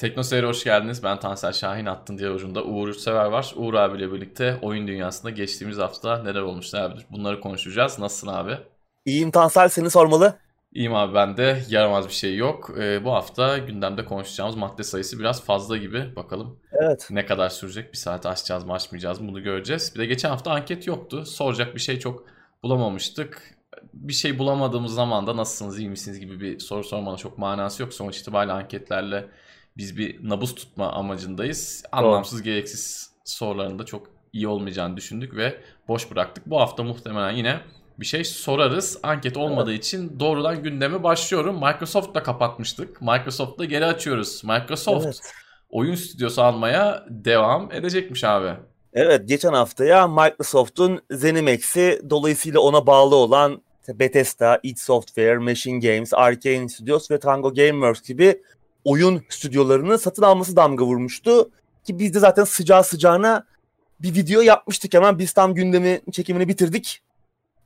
Tekno Seyir'e hoş geldiniz. Ben Tansel Şahin Attın diye ucunda Uğur Yurtsever var. Uğur abiyle birlikte oyun dünyasında geçtiğimiz hafta neler olmuş neler bunları konuşacağız. Nasılsın abi? İyiyim Tansel seni sormalı. İyiyim abi ben de yaramaz bir şey yok. Ee, bu hafta gündemde konuşacağımız madde sayısı biraz fazla gibi. Bakalım evet. ne kadar sürecek? Bir saat açacağız mı açmayacağız mı bunu göreceğiz. Bir de geçen hafta anket yoktu. Soracak bir şey çok bulamamıştık. Bir şey bulamadığımız zaman da nasılsınız iyi misiniz gibi bir soru sormanın çok manası yok. Sonuç itibariyle anketlerle biz bir nabız tutma amacındayız. Anlamsız Doğru. gereksiz soruların da çok iyi olmayacağını düşündük ve boş bıraktık. Bu hafta muhtemelen yine bir şey sorarız. Anket olmadığı evet. için doğrudan gündeme başlıyorum. Microsoft'la kapatmıştık. Microsoft'la geri açıyoruz. Microsoft evet. oyun stüdyosu almaya devam edecekmiş abi. Evet geçen haftaya Microsoft'un ZeniMax'i dolayısıyla ona bağlı olan Bethesda, id Software, Machine Games, Arkane Studios ve Tango Gameworks gibi oyun stüdyolarını satın alması damga vurmuştu. Ki biz de zaten sıcağı sıcağına bir video yapmıştık hemen. Biz tam gündemi çekimini bitirdik.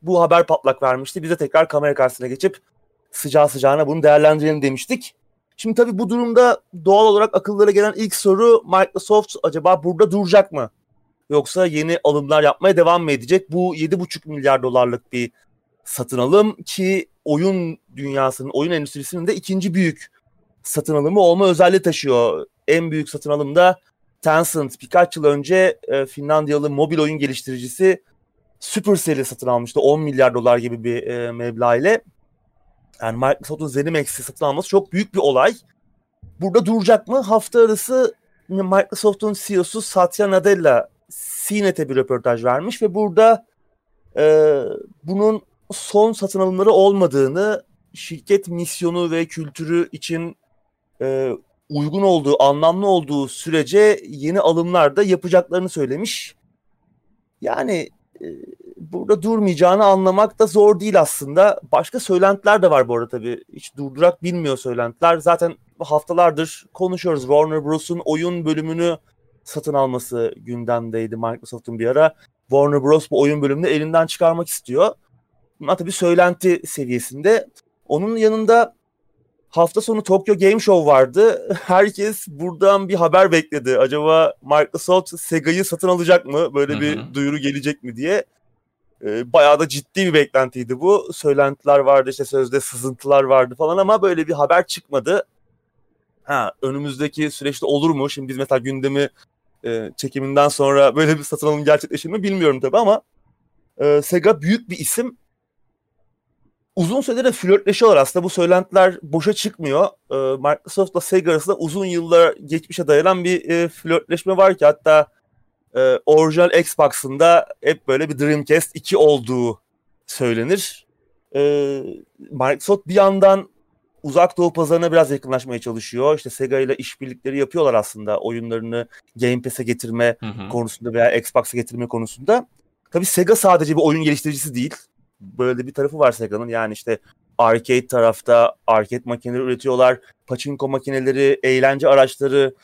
Bu haber patlak vermişti. Biz de tekrar kamera karşısına geçip sıcağı sıcağına bunu değerlendirelim demiştik. Şimdi tabii bu durumda doğal olarak akıllara gelen ilk soru Microsoft acaba burada duracak mı? Yoksa yeni alımlar yapmaya devam mı edecek? Bu 7,5 milyar dolarlık bir satın alım ki oyun dünyasının, oyun endüstrisinin de ikinci büyük satın alımı olma özelliği taşıyor. En büyük satın alım da Tencent birkaç yıl önce e, Finlandiyalı mobil oyun geliştiricisi Supercell'i satın almıştı 10 milyar dolar gibi bir e, meblağ ile. Yani Microsoft'un ZeniMax'i satın alması çok büyük bir olay. Burada duracak mı? Hafta arası Microsoft'un CEO'su Satya Nadella CNET'e bir röportaj vermiş ve burada e, bunun son satın alımları olmadığını, şirket misyonu ve kültürü için e, uygun olduğu, anlamlı olduğu sürece yeni alımlar da yapacaklarını söylemiş. Yani e, burada durmayacağını anlamak da zor değil aslında. Başka söylentiler de var bu arada tabii. Hiç durdurak bilmiyor söylentiler. Zaten haftalardır konuşuyoruz. Warner Bros'un oyun bölümünü satın alması gündemdeydi Microsoft'un bir ara. Warner Bros bu oyun bölümünü elinden çıkarmak istiyor. Bunlar tabii söylenti seviyesinde. Onun yanında hafta sonu Tokyo Game Show vardı. Herkes buradan bir haber bekledi. Acaba Microsoft Sega'yı satın alacak mı? Böyle bir Hı-hı. duyuru gelecek mi diye. Ee, bayağı da ciddi bir beklentiydi bu. Söylentiler vardı işte sözde sızıntılar vardı falan ama böyle bir haber çıkmadı. Ha önümüzdeki süreçte olur mu? Şimdi biz mesela gündemi e, çekiminden sonra böyle bir satın alım gerçekleşir mi bilmiyorum tabii ama e, Sega büyük bir isim uzun süredir de flörtleşiyorlar aslında. Bu söylentiler boşa çıkmıyor. E, Microsoft'la Sega arasında uzun yıllar geçmişe dayanan bir e, flörtleşme var ki hatta e, orijinal Xbox'ın da hep böyle bir Dreamcast 2 olduğu söylenir. E, Microsoft bir yandan uzak doğu pazarına biraz yakınlaşmaya çalışıyor. İşte Sega ile işbirlikleri yapıyorlar aslında oyunlarını Game Pass'e getirme hı hı. konusunda veya Xbox'a getirme konusunda. Tabii Sega sadece bir oyun geliştiricisi değil böyle bir tarafı var Sega'nın. Yani işte arcade tarafta arcade makineleri üretiyorlar. Pachinko makineleri, eğlence araçları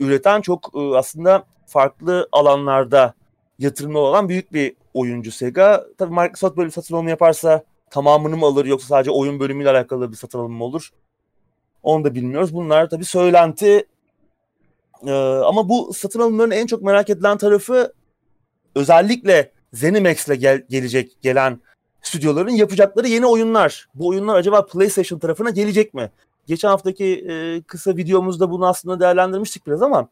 üreten çok e, aslında farklı alanlarda yatırımı olan büyük bir oyuncu Sega. Tabii Microsoft böyle bir satın alımı yaparsa tamamını mı alır yoksa sadece oyun bölümüyle alakalı bir satın alımı mı olur? Onu da bilmiyoruz. Bunlar tabii söylenti. Ee, ama bu satın alımların en çok merak edilen tarafı özellikle ZeniMax'le gel- gelecek gelen stüdyoların yapacakları yeni oyunlar. Bu oyunlar acaba PlayStation tarafına gelecek mi? Geçen haftaki e, kısa videomuzda bunu aslında değerlendirmiştik biraz ama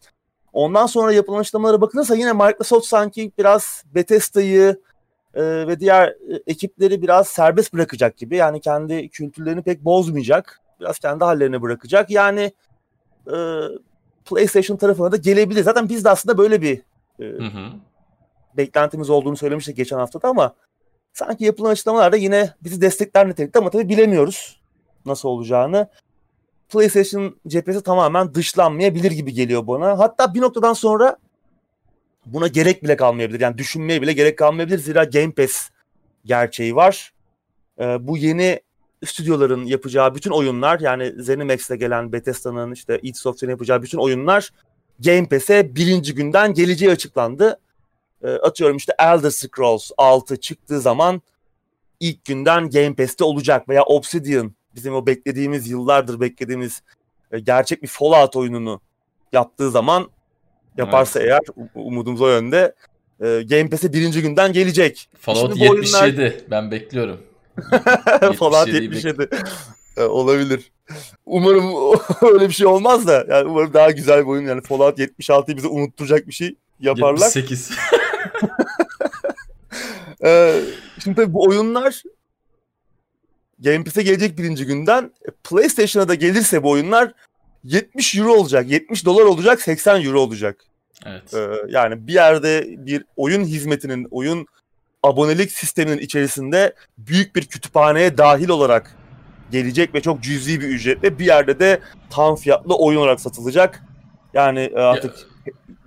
ondan sonra yapılan açıklamalara bakılırsa yine Microsoft sanki biraz Bethesda'yı e, ve diğer e, ekipleri biraz serbest bırakacak gibi. Yani kendi kültürlerini pek bozmayacak. Biraz kendi hallerine bırakacak. Yani e, PlayStation tarafına da gelebilir. Zaten biz de aslında böyle bir e, hı hı. beklentimiz olduğunu söylemiştik geçen haftada ama sanki yapılan açıklamalarda yine bizi destekler nitelikte ama tabii bilemiyoruz nasıl olacağını. PlayStation cephesi tamamen dışlanmayabilir gibi geliyor bana. Hatta bir noktadan sonra buna gerek bile kalmayabilir. Yani düşünmeye bile gerek kalmayabilir. Zira Game Pass gerçeği var. Ee, bu yeni stüdyoların yapacağı bütün oyunlar yani ZeniMax'te gelen Bethesda'nın işte id Software'ın yapacağı bütün oyunlar Game Pass'e birinci günden geleceği açıklandı. E, atıyorum işte Elder Scrolls 6 çıktığı zaman ilk günden Game Pass'te olacak veya Obsidian bizim o beklediğimiz yıllardır beklediğimiz e, gerçek bir Fallout oyununu yaptığı zaman yaparsa evet. eğer umudumuz o yönde e, Game Pass'e birinci günden gelecek. Fallout Şimdi 77 oyunlar... ben bekliyorum. Fallout 77 e, olabilir. Umarım öyle bir şey olmaz da yani umarım daha güzel bir oyun yani Fallout 76'yı bize unutturacak bir şey yaparlar. 78. ee, şimdi tabii bu oyunlar Game Pass'e gelecek birinci günden e, PlayStation'a da gelirse bu oyunlar 70 euro olacak, 70 dolar olacak, 80 euro olacak. Evet. Ee, yani bir yerde bir oyun hizmetinin, oyun abonelik sisteminin içerisinde büyük bir kütüphaneye dahil olarak gelecek ve çok cüzi bir ücretle bir yerde de tam fiyatlı oyun olarak satılacak. Yani e, artık ya,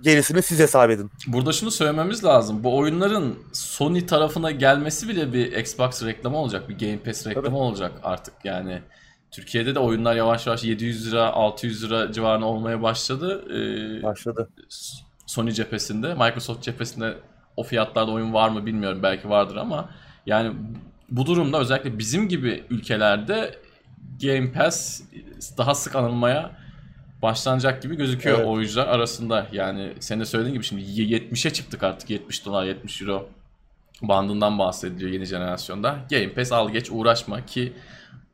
gerisini siz hesap edin. Burada şunu söylememiz lazım. Bu oyunların Sony tarafına gelmesi bile bir Xbox reklamı olacak. Bir Game Pass reklamı Tabii. olacak artık yani. Türkiye'de de oyunlar yavaş yavaş 700 lira 600 lira civarında olmaya başladı. Ee, başladı. Sony cephesinde, Microsoft cephesinde o fiyatlarda oyun var mı bilmiyorum belki vardır ama yani bu durumda özellikle bizim gibi ülkelerde Game Pass daha sık anılmaya başlanacak gibi gözüküyor evet. oyuncular arasında. Yani sen de söylediğin gibi şimdi 70'e çıktık artık 70 dolar 70 euro bandından bahsediliyor yeni jenerasyonda. Game Pass al geç uğraşma ki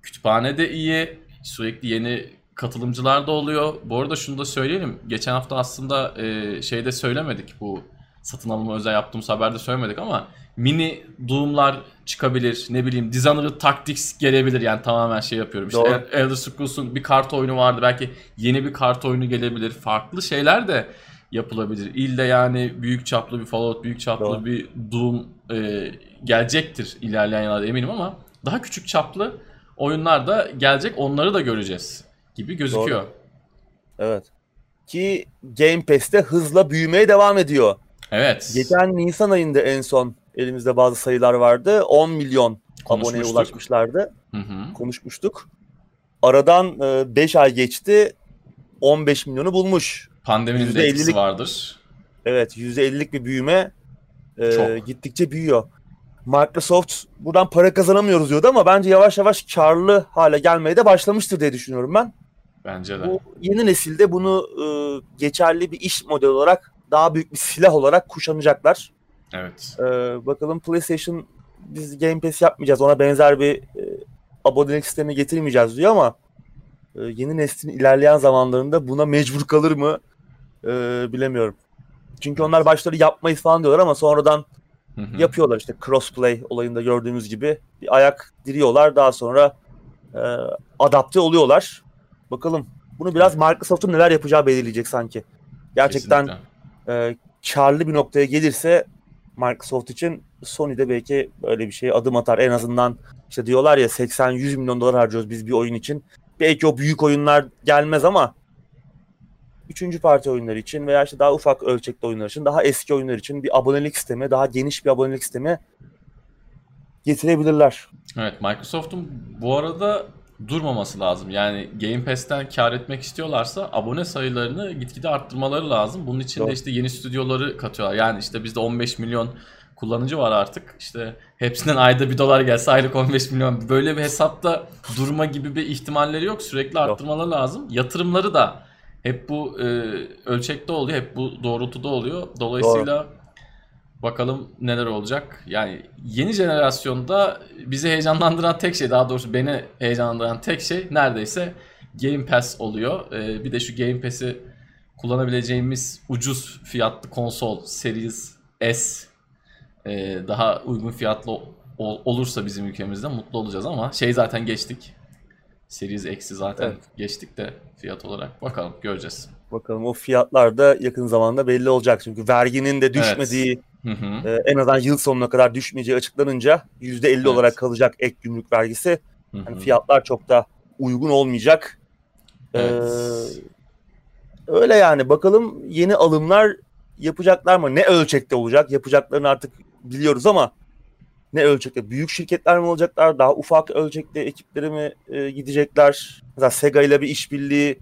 kütüphane de iyi sürekli yeni katılımcılar da oluyor. Bu arada şunu da söyleyelim. Geçen hafta aslında e, şeyde söylemedik bu satın alımı özel yaptığımız haberde söylemedik ama mini Doom'lar çıkabilir. Ne bileyim Dishonored Tactics gelebilir. Yani tamamen şey yapıyorum. İşte Doğru. Elder Scrolls'un bir kart oyunu vardı. Belki yeni bir kart oyunu gelebilir. Farklı şeyler de yapılabilir. İlle yani büyük çaplı bir Fallout, büyük çaplı Doğru. bir Doom e, gelecektir ilerleyen yıllarda eminim ama daha küçük çaplı oyunlar da gelecek. Onları da göreceğiz gibi gözüküyor. Doğru. Evet. Ki Game Pass'te hızla büyümeye devam ediyor. Evet. Geçen Nisan ayında en son elimizde bazı sayılar vardı. 10 milyon aboneye ulaşmışlardı. Hı hı. Konuşmuştuk. Aradan 5 e, ay geçti. 15 milyonu bulmuş. Pandeminin de etkisi vardır. Evet %50'lik bir büyüme e, Çok. gittikçe büyüyor. Microsoft buradan para kazanamıyoruz diyordu ama bence yavaş yavaş karlı hale gelmeye de başlamıştır diye düşünüyorum ben. Bence de. Bu yeni nesilde bunu e, geçerli bir iş modeli olarak daha büyük bir silah olarak kuşanacaklar. Evet. E, bakalım PlayStation biz Game Pass yapmayacağız. Ona benzer bir e, abonelik sistemi getirmeyeceğiz diyor ama e, yeni neslin ilerleyen zamanlarında buna mecbur kalır mı e, bilemiyorum. Çünkü onlar başları yapmayız falan diyorlar ama sonradan Hı hı. Yapıyorlar işte crossplay olayında gördüğümüz gibi bir ayak diriyorlar daha sonra e, adapte oluyorlar. Bakalım bunu biraz Microsoft'un neler yapacağı belirleyecek sanki. Gerçekten e, karlı bir noktaya gelirse Microsoft için Sony de belki böyle bir şeye adım atar. En azından işte diyorlar ya 80-100 milyon dolar harcıyoruz biz bir oyun için. Belki o büyük oyunlar gelmez ama üçüncü parti oyunları için veya işte daha ufak ölçekli oyunlar için, daha eski oyunlar için bir abonelik sistemi, daha geniş bir abonelik sistemi getirebilirler. Evet, Microsoft'un bu arada durmaması lazım. Yani Game Pass'ten kar etmek istiyorlarsa abone sayılarını gitgide arttırmaları lazım. Bunun için Doğru. de işte yeni stüdyoları katıyorlar. Yani işte bizde 15 milyon kullanıcı var artık. İşte hepsinden ayda bir dolar gelse aylık 15 milyon. Böyle bir hesapta durma gibi bir ihtimalleri yok. Sürekli arttırmaları lazım. Yatırımları da hep bu e, ölçekte oluyor, hep bu doğrultuda oluyor. Dolayısıyla Doğru. Bakalım neler olacak. Yani yeni jenerasyonda bizi heyecanlandıran tek şey, daha doğrusu beni heyecanlandıran tek şey neredeyse Game Pass oluyor. E, bir de şu Game Pass'i kullanabileceğimiz ucuz fiyatlı konsol Series S e, daha uygun fiyatlı olursa bizim ülkemizde mutlu olacağız ama şey zaten geçtik. Series X'i zaten evet. geçtik de fiyat olarak. Bakalım göreceğiz. Bakalım o fiyatlar da yakın zamanda belli olacak. Çünkü verginin de düşmediği evet. Hı hı. E, en azından yıl sonuna kadar düşmeyeceği açıklanınca %50 evet. olarak kalacak ek gümrük vergisi. Hı hı. Yani fiyatlar çok da uygun olmayacak. E, evet. Ee, öyle yani bakalım yeni alımlar yapacaklar mı? Ne ölçekte olacak? Yapacaklarını artık biliyoruz ama ne ölçekte? Büyük şirketler mi olacaklar? Daha ufak ölçekte ekipleri mi e, gidecekler? Mesela Sega ile bir işbirliği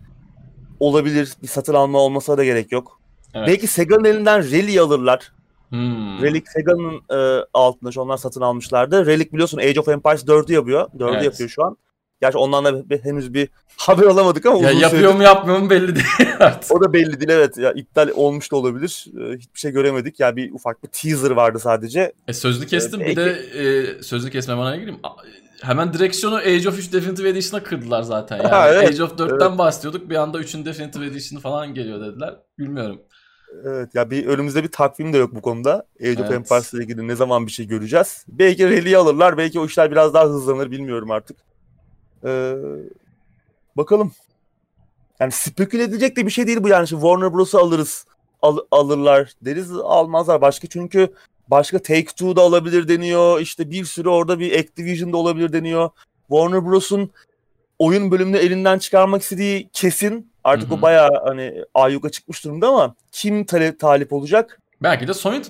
olabilir. Bir satın alma olmasa da gerek yok. Evet. Belki Sega'nın elinden Rally alırlar. Hmm. Relic Sega'nın e, altında onlar satın almışlardı. Relic biliyorsun Age of Empires 4'ü yapıyor. 4'ü evet. yapıyor şu an. Gerçi ondan da henüz bir haber alamadık ama ya yapıyor süredir... mu yapmıyor mu belli değil artık. O da belli değil evet. Ya iptal olmuş da olabilir. Ee, hiçbir şey göremedik. Ya yani bir ufak bir teaser vardı sadece. E, sözlü kestim. Ee, bir de e, sözlü kesme bana gireyim. Hemen direksiyonu Age of 3 Definitive Edition'a kırdılar zaten. Yani ha, evet, Age of 4'ten evet. bahsediyorduk. Bir anda 3'ün Definitive Edition'ı falan geliyor dediler. Bilmiyorum. Evet ya bir önümüzde bir takvim de yok bu konuda. Age evet. of Empires ile ilgili ne zaman bir şey göreceğiz. Belki Rally'yi alırlar. Belki o işler biraz daha hızlanır bilmiyorum artık. Ee, bakalım. Yani speküle edecek de bir şey değil bu yani. Şimdi Warner Bros'u alırız. Al, alırlar deriz almazlar. Başka çünkü başka Take-Two da alabilir deniyor. İşte bir sürü orada bir Activision da olabilir deniyor. Warner Bros'un oyun bölümünü elinden çıkarmak istediği kesin. Artık Hı-hı. o bayağı hani ayyuka çıkmış durumda ama kim talep, talip olacak? Belki de Sony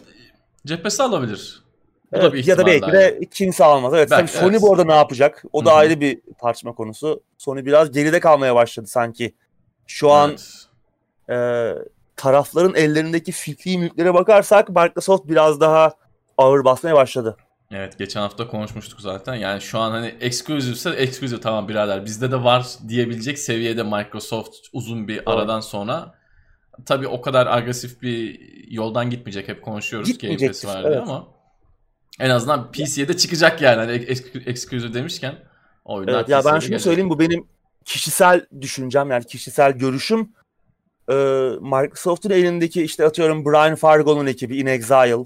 cephesi alabilir. Bu evet, da bir ya da belki de kimse almaz. Evet, belki, Sony evet. bu arada ne yapacak? O da Hı-hı. ayrı bir tartışma konusu. Sony biraz geride kalmaya başladı sanki. Şu an evet. e, tarafların ellerindeki fikri mülklere bakarsak Microsoft biraz daha ağır basmaya başladı. Evet geçen hafta konuşmuştuk zaten. Yani şu an hani exclusive'se exclusive tamam birader bizde de var diyebilecek seviyede Microsoft uzun bir aradan sonra. Tabii o kadar agresif bir yoldan gitmeyecek hep konuşuyoruz Game Pass var evet. ama en azından PC'ye de çıkacak yani hani exclusive demişken oyunlar evet, Ya ben şunu gelecek. söyleyeyim bu benim kişisel düşüncem yani kişisel görüşüm. Ee, Microsoft'un elindeki işte atıyorum Brian Fargo'nun ekibi In Exile,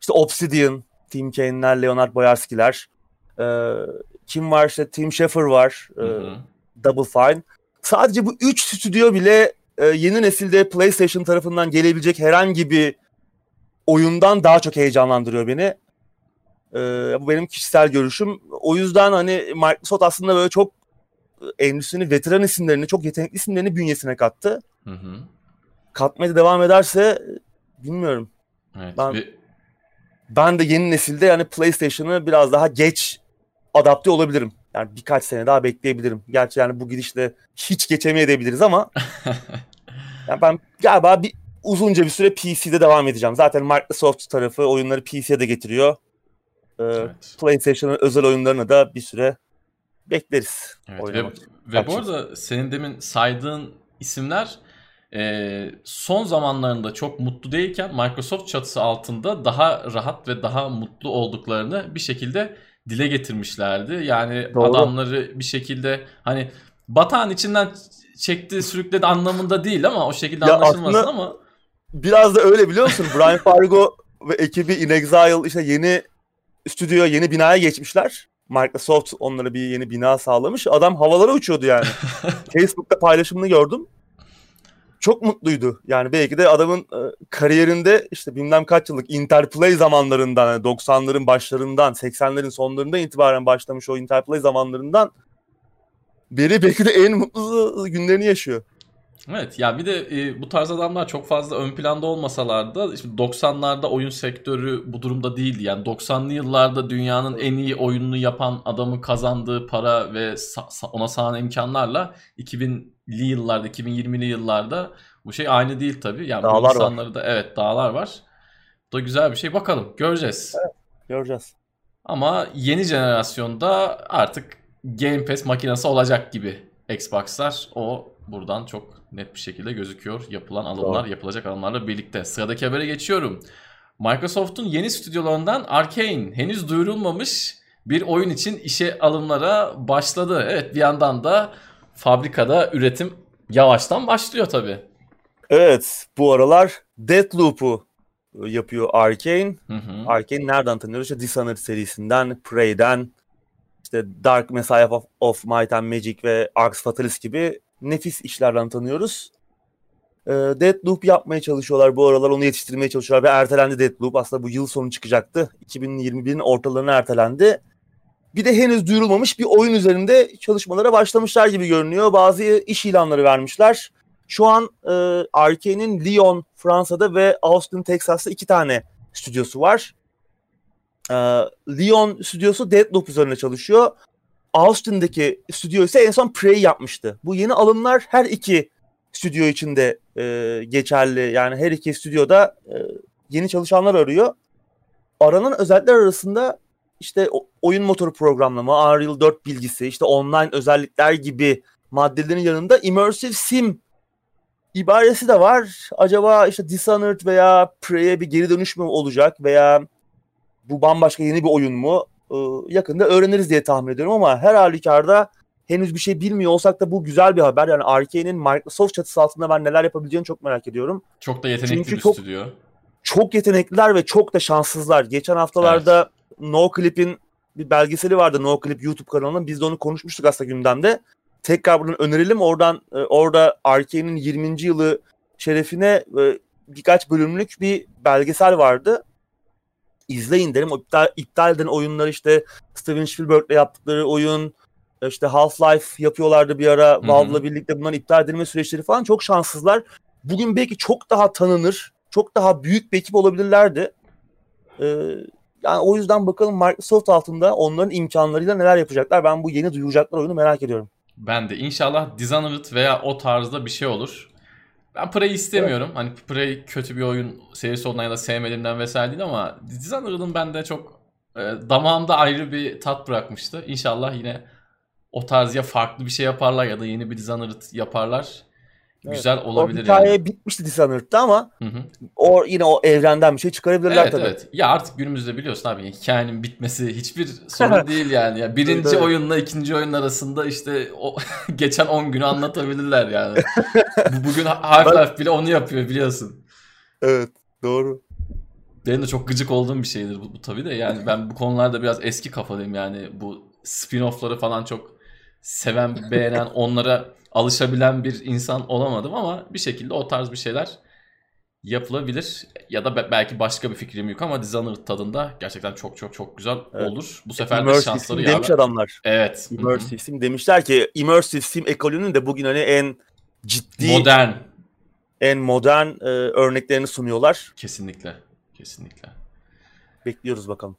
işte Obsidian, Tim Kane'ler, Leonard Boyarski'ler. Ee, kim var işte Tim Schafer var. E, Double Fine. Sadece bu üç stüdyo bile e, yeni nesilde PlayStation tarafından gelebilecek herhangi bir oyundan daha çok heyecanlandırıyor beni. Ee, bu benim kişisel görüşüm. O yüzden hani Microsoft aslında böyle çok endüstrinin veteran isimlerini, çok yetenekli isimlerini bünyesine kattı. Hı hı. Katmaya devam ederse bilmiyorum. Evet, ben bir... ben de yeni nesilde yani PlayStation'ı biraz daha geç adapte olabilirim. Yani birkaç sene daha bekleyebilirim. Gerçi yani bu gidişle hiç geçemeyebiliriz ama yani ben galiba bir uzunca bir süre PC'de devam edeceğim. Zaten Microsoft tarafı oyunları PC'ye de getiriyor. Ee, evet. PlayStation'ın özel oyunlarını da bir süre bekleriz. Evet, ve, ve bu arada senin demin saydığın isimler e, son zamanlarında çok mutlu değilken Microsoft çatısı altında daha rahat ve daha mutlu olduklarını bir şekilde dile getirmişlerdi. Yani Doğru. adamları bir şekilde hani batağın içinden çekti sürükledi anlamında değil ama o şekilde ya anlaşılmasın ama biraz da öyle biliyor musun? Brian Fargo ve ekibi In Exile işte yeni stüdyoya yeni binaya geçmişler. Microsoft onlara bir yeni bina sağlamış. Adam havalara uçuyordu yani. Facebook'ta paylaşımını gördüm. Çok mutluydu. Yani belki de adamın e, kariyerinde işte bilmem kaç yıllık Interplay zamanlarından, yani 90'ların başlarından, 80'lerin sonlarında itibaren başlamış o Interplay zamanlarından beri belki de en mutlu günlerini yaşıyor. Evet ya bir de e, bu tarz adamlar çok fazla ön planda olmasalar da işte 90'larda oyun sektörü bu durumda değildi. Yani 90'lı yıllarda dünyanın en iyi oyununu yapan adamı kazandığı para ve sa- ona sağlanan imkanlarla 2000'li yıllarda 2020'li yıllarda bu şey aynı değil tabii. Yani dağlar bu insanları var. da evet dağlar var. Bu da güzel bir şey. Bakalım göreceğiz. Evet, göreceğiz. Ama yeni jenerasyonda artık Game Pass makinesi olacak gibi Xbox'lar. O buradan çok net bir şekilde gözüküyor yapılan alımlar, Doğru. yapılacak alımlarla birlikte. Sıradaki habere geçiyorum. Microsoft'un yeni stüdyolarından Arkane henüz duyurulmamış bir oyun için işe alımlara başladı. Evet bir yandan da fabrikada üretim yavaştan başlıyor tabii. Evet bu aralar Deathloop'u yapıyor Arkane. Hı hı. Arkane nereden tanıyoruz? İşte Dishonored serisinden, Prey'den, işte Dark Messiah of, of Might and Magic ve Arx Fatalis gibi nefis işlerden tanıyoruz. E, Deathloop yapmaya çalışıyorlar bu aralar onu yetiştirmeye çalışıyorlar ve ertelendi Deathloop. Aslında bu yıl sonu çıkacaktı. 2021'in ortalarına ertelendi. Bir de henüz duyurulmamış bir oyun üzerinde çalışmalara başlamışlar gibi görünüyor. Bazı iş ilanları vermişler. Şu an e, Arkane'in Lyon, Fransa'da ve Austin, Texas'ta iki tane stüdyosu var. E, Lyon stüdyosu Deathloop üzerine çalışıyor. Austin'deki stüdyo ise en son Prey yapmıştı. Bu yeni alımlar her iki stüdyo için de e, geçerli. Yani her iki stüdyoda e, yeni çalışanlar arıyor. Aranan özellikler arasında işte oyun motoru programlama, Unreal 4 bilgisi, işte online özellikler gibi maddelerin yanında immersive sim ibaresi de var. Acaba işte Dishonored veya Prey'e bir geri dönüş mü olacak veya bu bambaşka yeni bir oyun mu? Ee, yakında öğreniriz diye tahmin ediyorum ama her halükarda henüz bir şey bilmiyor olsak da bu güzel bir haber. Yani Arkane'in Microsoft çatısı altında ben neler yapabileceğini çok merak ediyorum. Çok da yetenekli Çünkü bir çok, stüdyo. Çok yetenekliler ve çok da şanssızlar. Geçen haftalarda evet. No Clip'in bir belgeseli vardı No Clip YouTube kanalında. Biz de onu konuşmuştuk aslında gündemde. Tekrar buradan önerelim. Oradan e, orada Arkane'in 20. yılı şerefine e, birkaç bölümlük bir belgesel vardı. İzleyin derim. O iptal, iptal eden oyunlar işte Steven Spielberg'le yaptıkları oyun, işte Half-Life yapıyorlardı bir ara Valve'la birlikte bunların iptal edilme süreçleri falan çok şanssızlar. Bugün belki çok daha tanınır, çok daha büyük bir ekip olabilirlerdi. Ee, yani o yüzden bakalım Microsoft altında onların imkanlarıyla neler yapacaklar. Ben bu yeni duyuracaklar oyunu merak ediyorum. Ben de inşallah Dishonored veya o tarzda bir şey olur. Ben Prey istemiyorum. Evet. Hani Prey kötü bir oyun serisi olduğundan ya da sevmediğimden vesaire değil ama Dishonored'ın bende çok e, damağımda ayrı bir tat bırakmıştı. İnşallah yine o tarz ya farklı bir şey yaparlar ya da yeni bir Dishonored yaparlar. Evet. Güzel olabilir o hikaye yani. bitmişti Dishonored'da ama hı hı. o yine o evrenden bir şey çıkarabilirler evet, tabii. Evet. Ya artık günümüzde biliyorsun abi hikayenin bitmesi hiçbir sorun değil yani. Ya birinci evet. oyunla ikinci oyun arasında işte o geçen 10 günü anlatabilirler yani. Bugün Half-Life bile onu yapıyor biliyorsun. Evet, doğru. Benim de çok gıcık olduğum bir şeydir bu, bu tabii de yani ben bu konularda biraz eski kafadayım yani bu spin-off'ları falan çok seven, beğenen, onlara alışabilen bir insan olamadım ama bir şekilde o tarz bir şeyler yapılabilir. Ya da belki başka bir fikrim yok ama Dishonored tadında gerçekten çok çok çok güzel evet. olur. Bu sefer de şansları demiş yaver. adamlar. Evet. Immersive Sim demişler ki Immersive Sim ekolünün de bugün hani en ciddi modern en modern e, örneklerini sunuyorlar. Kesinlikle. Kesinlikle. Bekliyoruz bakalım.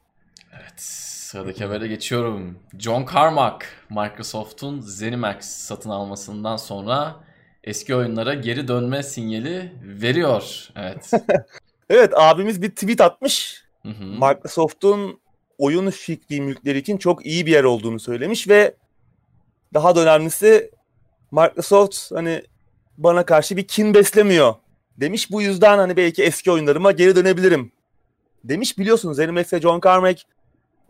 Evet. Sıradaki habere geçiyorum. John Carmack, Microsoft'un ZeniMax satın almasından sonra eski oyunlara geri dönme sinyali veriyor. Evet. evet abimiz bir tweet atmış. Microsoft'un oyun fikri mülkleri için çok iyi bir yer olduğunu söylemiş ve daha da önemlisi Microsoft hani bana karşı bir kin beslemiyor demiş. Bu yüzden hani belki eski oyunlarıma geri dönebilirim demiş. Biliyorsunuz ZeniMax ve John Carmack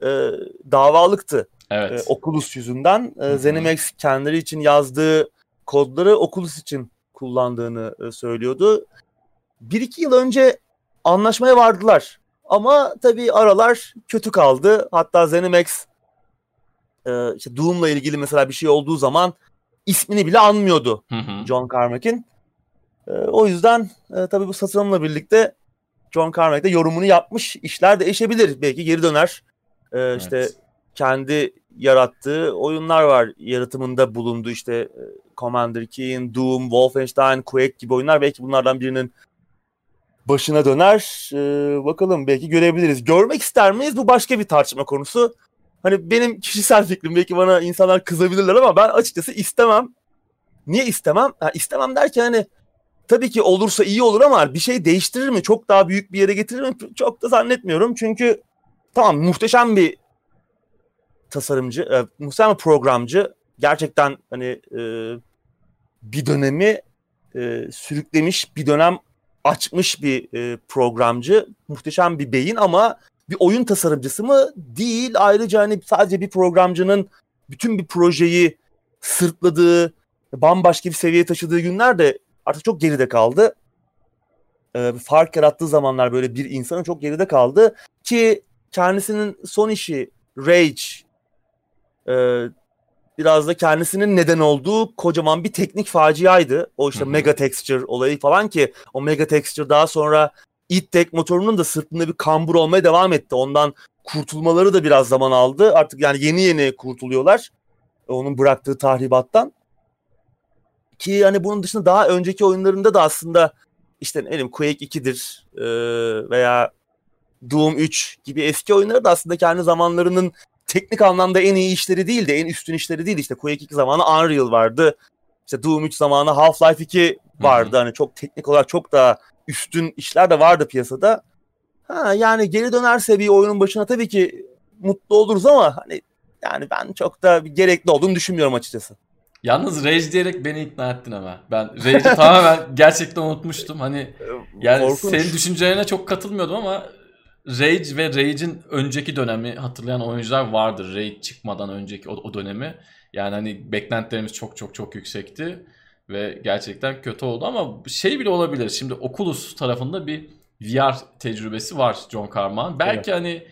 e, davalıktı. Evet. E, Oculus yüzünden. E, ZeniMax kendileri için yazdığı kodları Oculus için kullandığını e, söylüyordu. Bir iki yıl önce anlaşmaya vardılar. Ama tabii aralar kötü kaldı. Hatta ZeniMax e, işte Doom'la ilgili mesela bir şey olduğu zaman ismini bile anmıyordu hı hı. John Carmack'in. E, o yüzden e, tabii bu satılımla birlikte John Carmack de yorumunu yapmış. İşler değişebilir. Belki geri döner. Ee, evet. İşte kendi yarattığı oyunlar var. Yaratımında bulundu işte e, Commander Keen, Doom, Wolfenstein, Quake gibi oyunlar. Belki bunlardan birinin başına döner. Ee, bakalım belki görebiliriz. Görmek ister miyiz? Bu başka bir tartışma konusu. Hani benim kişisel fikrim belki bana insanlar kızabilirler ama ben açıkçası istemem. Niye istemem? Ha, istemem derken hani tabii ki olursa iyi olur ama bir şey değiştirir mi? Çok daha büyük bir yere getirir mi? Çok da zannetmiyorum. Çünkü tamam muhteşem bir tasarımcı, e, muhteşem bir programcı. Gerçekten hani e, bir dönemi e, sürüklemiş, bir dönem açmış bir e, programcı. Muhteşem bir beyin ama bir oyun tasarımcısı mı? Değil. Ayrıca hani sadece bir programcının bütün bir projeyi sırtladığı, bambaşka bir seviyeye taşıdığı günler de artık çok geride kaldı. Ee, fark yarattığı zamanlar böyle bir insanın çok geride kaldı ki kendisinin son işi Rage e, biraz da kendisinin neden olduğu kocaman bir teknik faciaydı. O işte Hı-hı. Mega Texture olayı falan ki o Mega Texture daha sonra id motorunun da sırtında bir kambur olmaya devam etti. Ondan kurtulmaları da biraz zaman aldı. Artık yani yeni yeni kurtuluyorlar. Onun bıraktığı tahribattan. Ki hani bunun dışında daha önceki oyunlarında da aslında işte ne bileyim Quake 2'dir e, veya Doom 3 gibi eski oyunları da aslında kendi zamanlarının teknik anlamda en iyi işleri değildi. En üstün işleri değildi. İşte Quake 2 zamanı Unreal vardı. İşte Doom 3 zamanı Half-Life 2 vardı. Hı-hı. Hani çok teknik olarak çok daha üstün işler de vardı piyasada. Ha yani geri dönerse bir oyunun başına tabii ki mutlu oluruz ama hani yani ben çok da gerekli olduğunu düşünmüyorum açıkçası. Yalnız Rage diyerek beni ikna ettin ama. Ben Rage'i tamamen gerçekten unutmuştum. Hani ee, yani Korkunç. senin düşüncelerine çok katılmıyordum ama Rage ve Rage'in önceki dönemi hatırlayan oyuncular vardır. Rage çıkmadan önceki o, o dönemi. Yani hani beklentilerimiz çok çok çok yüksekti ve gerçekten kötü oldu ama şey bile olabilir. Şimdi Oculus tarafında bir VR tecrübesi var John Carmack. Belki evet. hani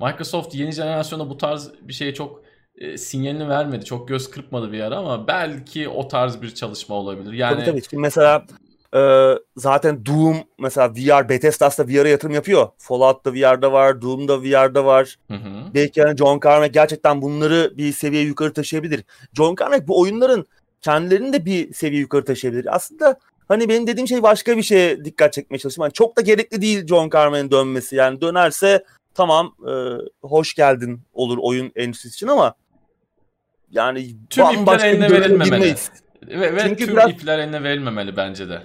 Microsoft yeni jenerasyona bu tarz bir şeye çok e, sinyalini vermedi. Çok göz kırpmadı bir ara ama belki o tarz bir çalışma olabilir. Yani tabii tabii. Şimdi mesela e, zaten Doom mesela VR Bethesda aslında VR'a yatırım yapıyor. Fallout da VR'da var, Doom da VR'da var. Hı hı. Belki yani John Carmack gerçekten bunları bir seviye yukarı taşıyabilir. John Carmack bu oyunların kendilerini de bir seviye yukarı taşıyabilir. Aslında hani benim dediğim şey başka bir şeye dikkat çekmeye çalışıyorum. Yani çok da gerekli değil John Carmack'ın dönmesi. Yani dönerse tamam e, hoş geldin olur oyun endüstrisi için ama yani tüm ipler eline verilmemeli. Ve, ve Çünkü tüm biraz, ipler eline verilmemeli bence de.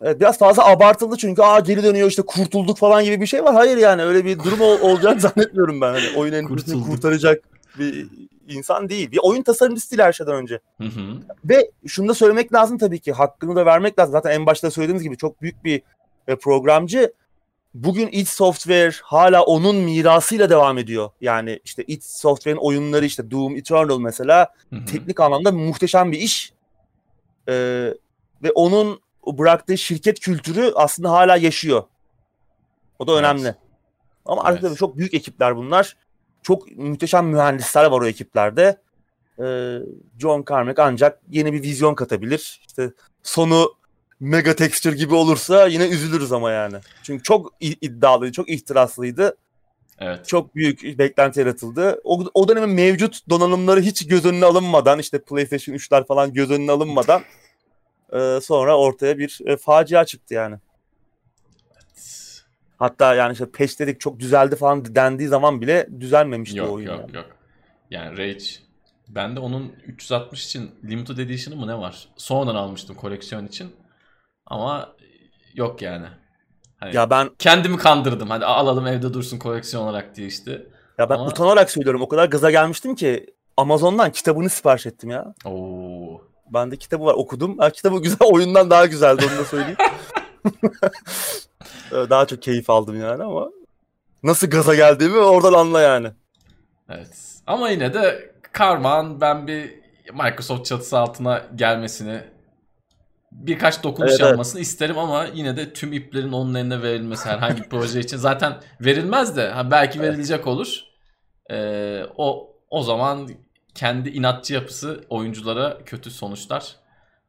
Evet, biraz fazla abartıldı çünkü aa geri dönüyor işte kurtulduk falan gibi bir şey var. Hayır yani öyle bir durum ol, olacağını zannetmiyorum ben. Hani oyun endüstrisini kurtaracak bir insan değil. Bir oyun tasarımcısı değil her şeyden önce. Hı hı. Ve şunu da söylemek lazım tabii ki. Hakkını da vermek lazım. Zaten en başta söylediğimiz gibi çok büyük bir e, programcı. Bugün id Software hala onun mirasıyla devam ediyor. Yani işte id Software'in oyunları işte Doom Eternal mesela hı hı. teknik anlamda muhteşem bir iş. Ee, ve onun bıraktığı şirket kültürü aslında hala yaşıyor. O da evet. önemli. Ama evet. artık çok büyük ekipler bunlar. Çok muhteşem mühendisler var o ekiplerde. Ee, John Carmack ancak yeni bir vizyon katabilir. İşte sonu mega texture gibi olursa yine üzülürüz ama yani. Çünkü çok iddialıydı, çok ihtiraslıydı. Evet. Çok büyük beklenti yaratıldı. O, o dönemin mevcut donanımları hiç göz önüne alınmadan işte PlayStation 3'ler falan göz önüne alınmadan e, sonra ortaya bir e, facia çıktı yani. Hatta yani işte patch dedik çok düzeldi falan dendiği zaman bile düzelmemişti yok, o oyun. Yok yani. yok Yani Rage ben de onun 360 için Limited Edition'ı mı ne var? Sonradan almıştım koleksiyon için. Ama yok yani. Hani ya ben kendimi kandırdım. Hadi alalım evde dursun koleksiyon olarak diye işte. Ya ben Ama... utanarak söylüyorum. O kadar gaza gelmiştim ki Amazon'dan kitabını sipariş ettim ya. Oo. Bende kitabı var okudum. Ha, kitabı güzel oyundan daha güzeldi onu da söyleyeyim. daha çok keyif aldım yani ama nasıl gaza geldiğimi oradan anla yani. Evet. Ama yine de Karman ben bir Microsoft çatısı altına gelmesini birkaç dokunuş evet, yapmasını evet. isterim ama yine de tüm iplerin onun eline verilmesi herhangi bir proje için zaten verilmez de ha belki verilecek olur. Ee, o o zaman kendi inatçı yapısı oyunculara kötü sonuçlar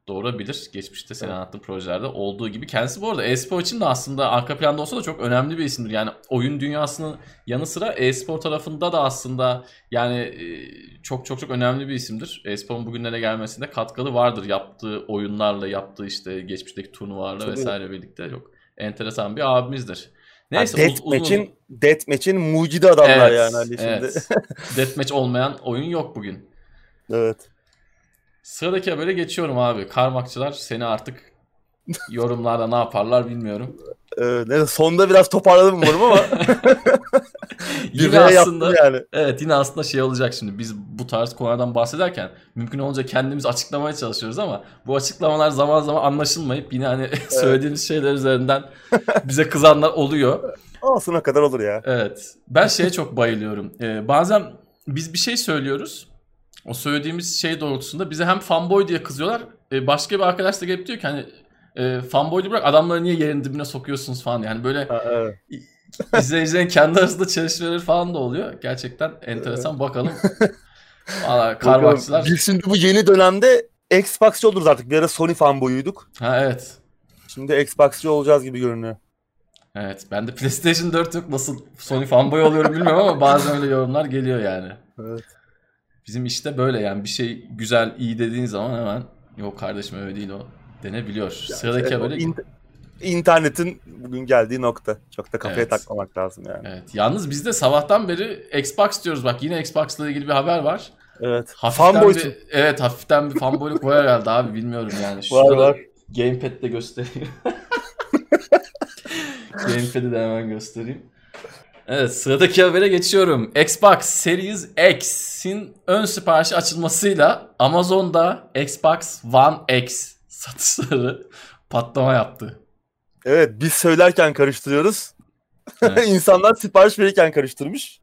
doğurabilir. Geçmişte senin evet. anlattığın projelerde olduğu gibi. Kendisi bu arada e-spor için de aslında arka planda olsa da çok önemli bir isimdir. Yani oyun dünyasının yanı sıra e-spor tarafında da aslında yani e, çok çok çok önemli bir isimdir. E-sporun bugünlere gelmesinde katkılı vardır. Yaptığı oyunlarla, yaptığı işte geçmişteki turnuvalarla Tabii. vesaire birlikte çok enteresan bir abimizdir. Neyse yani Deathmatch'in. Deathmatch'in mucidi adamlar evet, yani hani şimdi. Evet. Deathmatch olmayan oyun yok bugün. Evet. Sıradaki habere geçiyorum abi. Karmakçılar seni artık yorumlarda ne yaparlar bilmiyorum. Ne, sonda biraz toparladım umarım ama. yine aslında yani. evet yine aslında şey olacak şimdi biz bu tarz konulardan bahsederken mümkün olunca kendimiz açıklamaya çalışıyoruz ama bu açıklamalar zaman zaman anlaşılmayıp yine hani evet. söylediğimiz şeyler üzerinden bize kızanlar oluyor. Olsun kadar olur ya. Evet. Ben şeye çok bayılıyorum. Ee, bazen biz bir şey söylüyoruz o söylediğimiz şey doğrultusunda bize hem fanboy diye kızıyorlar. E, başka bir arkadaş da gelip diyor ki hani e, fanboy'u bırak adamları niye yerin dibine sokuyorsunuz falan. Yani böyle ha, evet. İzleyicilerin kendi arasında çalışmaları falan da oluyor. Gerçekten enteresan bakalım. Valla. Biz şimdi bu yeni dönemde Xbox'çı oluruz artık. Bir ara Sony fanboyuyduk. Ha evet. Şimdi Xbox'çı olacağız gibi görünüyor. Evet ben de PlayStation 4 yok nasıl Sony fanboy oluyorum bilmiyorum ama bazen öyle yorumlar geliyor yani. Evet. Bizim işte böyle yani bir şey güzel, iyi dediğin zaman hemen yok kardeşim öyle değil o denebiliyor. Yani Sıradaki haberi... In- internetin bugün geldiği nokta. Çok da kafaya evet. takmamak lazım yani. Evet. Yalnız biz de sabahtan beri Xbox diyoruz. Bak yine Xbox'la ilgili bir haber var. Evet. Hafiften bir, evet hafiften bir fanboyluk var herhalde abi bilmiyorum yani. Şurada var var. Gamepad'de de göstereyim. Gamepad'i de hemen göstereyim. Evet sıradaki habere geçiyorum. Xbox Series X'in ön siparişi açılmasıyla Amazon'da Xbox One X satışları patlama yaptı. Evet biz söylerken karıştırıyoruz. Evet. İnsanlar sipariş verirken karıştırmış.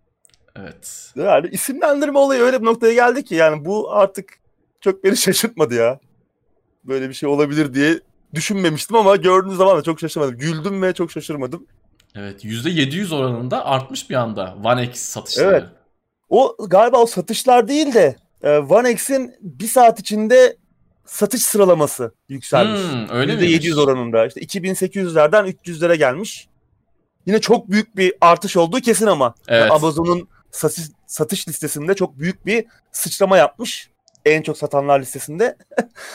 Evet. Yani isimlendirme olayı öyle bir noktaya geldi ki yani bu artık çok beni şaşırtmadı ya. Böyle bir şey olabilir diye düşünmemiştim ama gördüğüm zaman da çok şaşırmadım. Güldüm ve çok şaşırmadım. Evet %700 oranında artmış bir anda One X satışları. Evet. O galiba o satışlar değil de e, One X'in bir saat içinde satış sıralaması yükselmiş. Hmm, öyle mi? %700 oranında. İşte 2800'lerden 300'lere gelmiş. Yine çok büyük bir artış olduğu kesin ama. Evet. Yani Amazon'un satış, satış listesinde çok büyük bir sıçrama yapmış. En çok satanlar listesinde.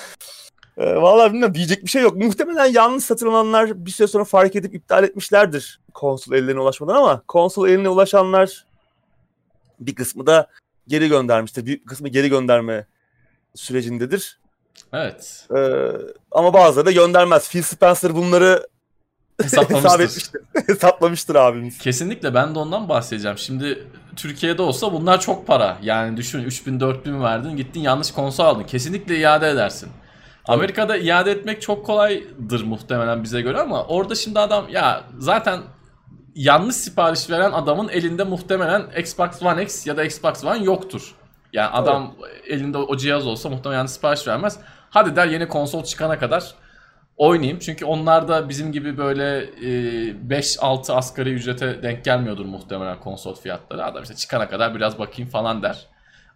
e, vallahi bilmiyorum diyecek bir şey yok. Muhtemelen yanlış satın alanlar bir süre sonra fark edip iptal etmişlerdir konsol ellerine ulaşmadan ama konsol eline ulaşanlar bir kısmı da geri göndermiştir. Bir kısmı geri gönderme sürecindedir. Evet. Ee, ama bazıları da göndermez. Phil Spencer bunları hesap etmiştir. Hesaplamıştır abimiz. Kesinlikle ben de ondan bahsedeceğim. Şimdi Türkiye'de olsa bunlar çok para. Yani düşün 3000 4000 verdin gittin yanlış konsol aldın. Kesinlikle iade edersin. Amerika'da iade etmek çok kolaydır muhtemelen bize göre ama orada şimdi adam ya zaten yanlış sipariş veren adamın elinde muhtemelen Xbox One X ya da Xbox One yoktur. Yani adam evet. elinde o cihaz olsa muhtemelen sipariş vermez. Hadi der yeni konsol çıkana kadar oynayayım. Çünkü onlar da bizim gibi böyle e, 5-6 asgari ücrete denk gelmiyordur muhtemelen konsol fiyatları. Adam işte çıkana kadar biraz bakayım falan der.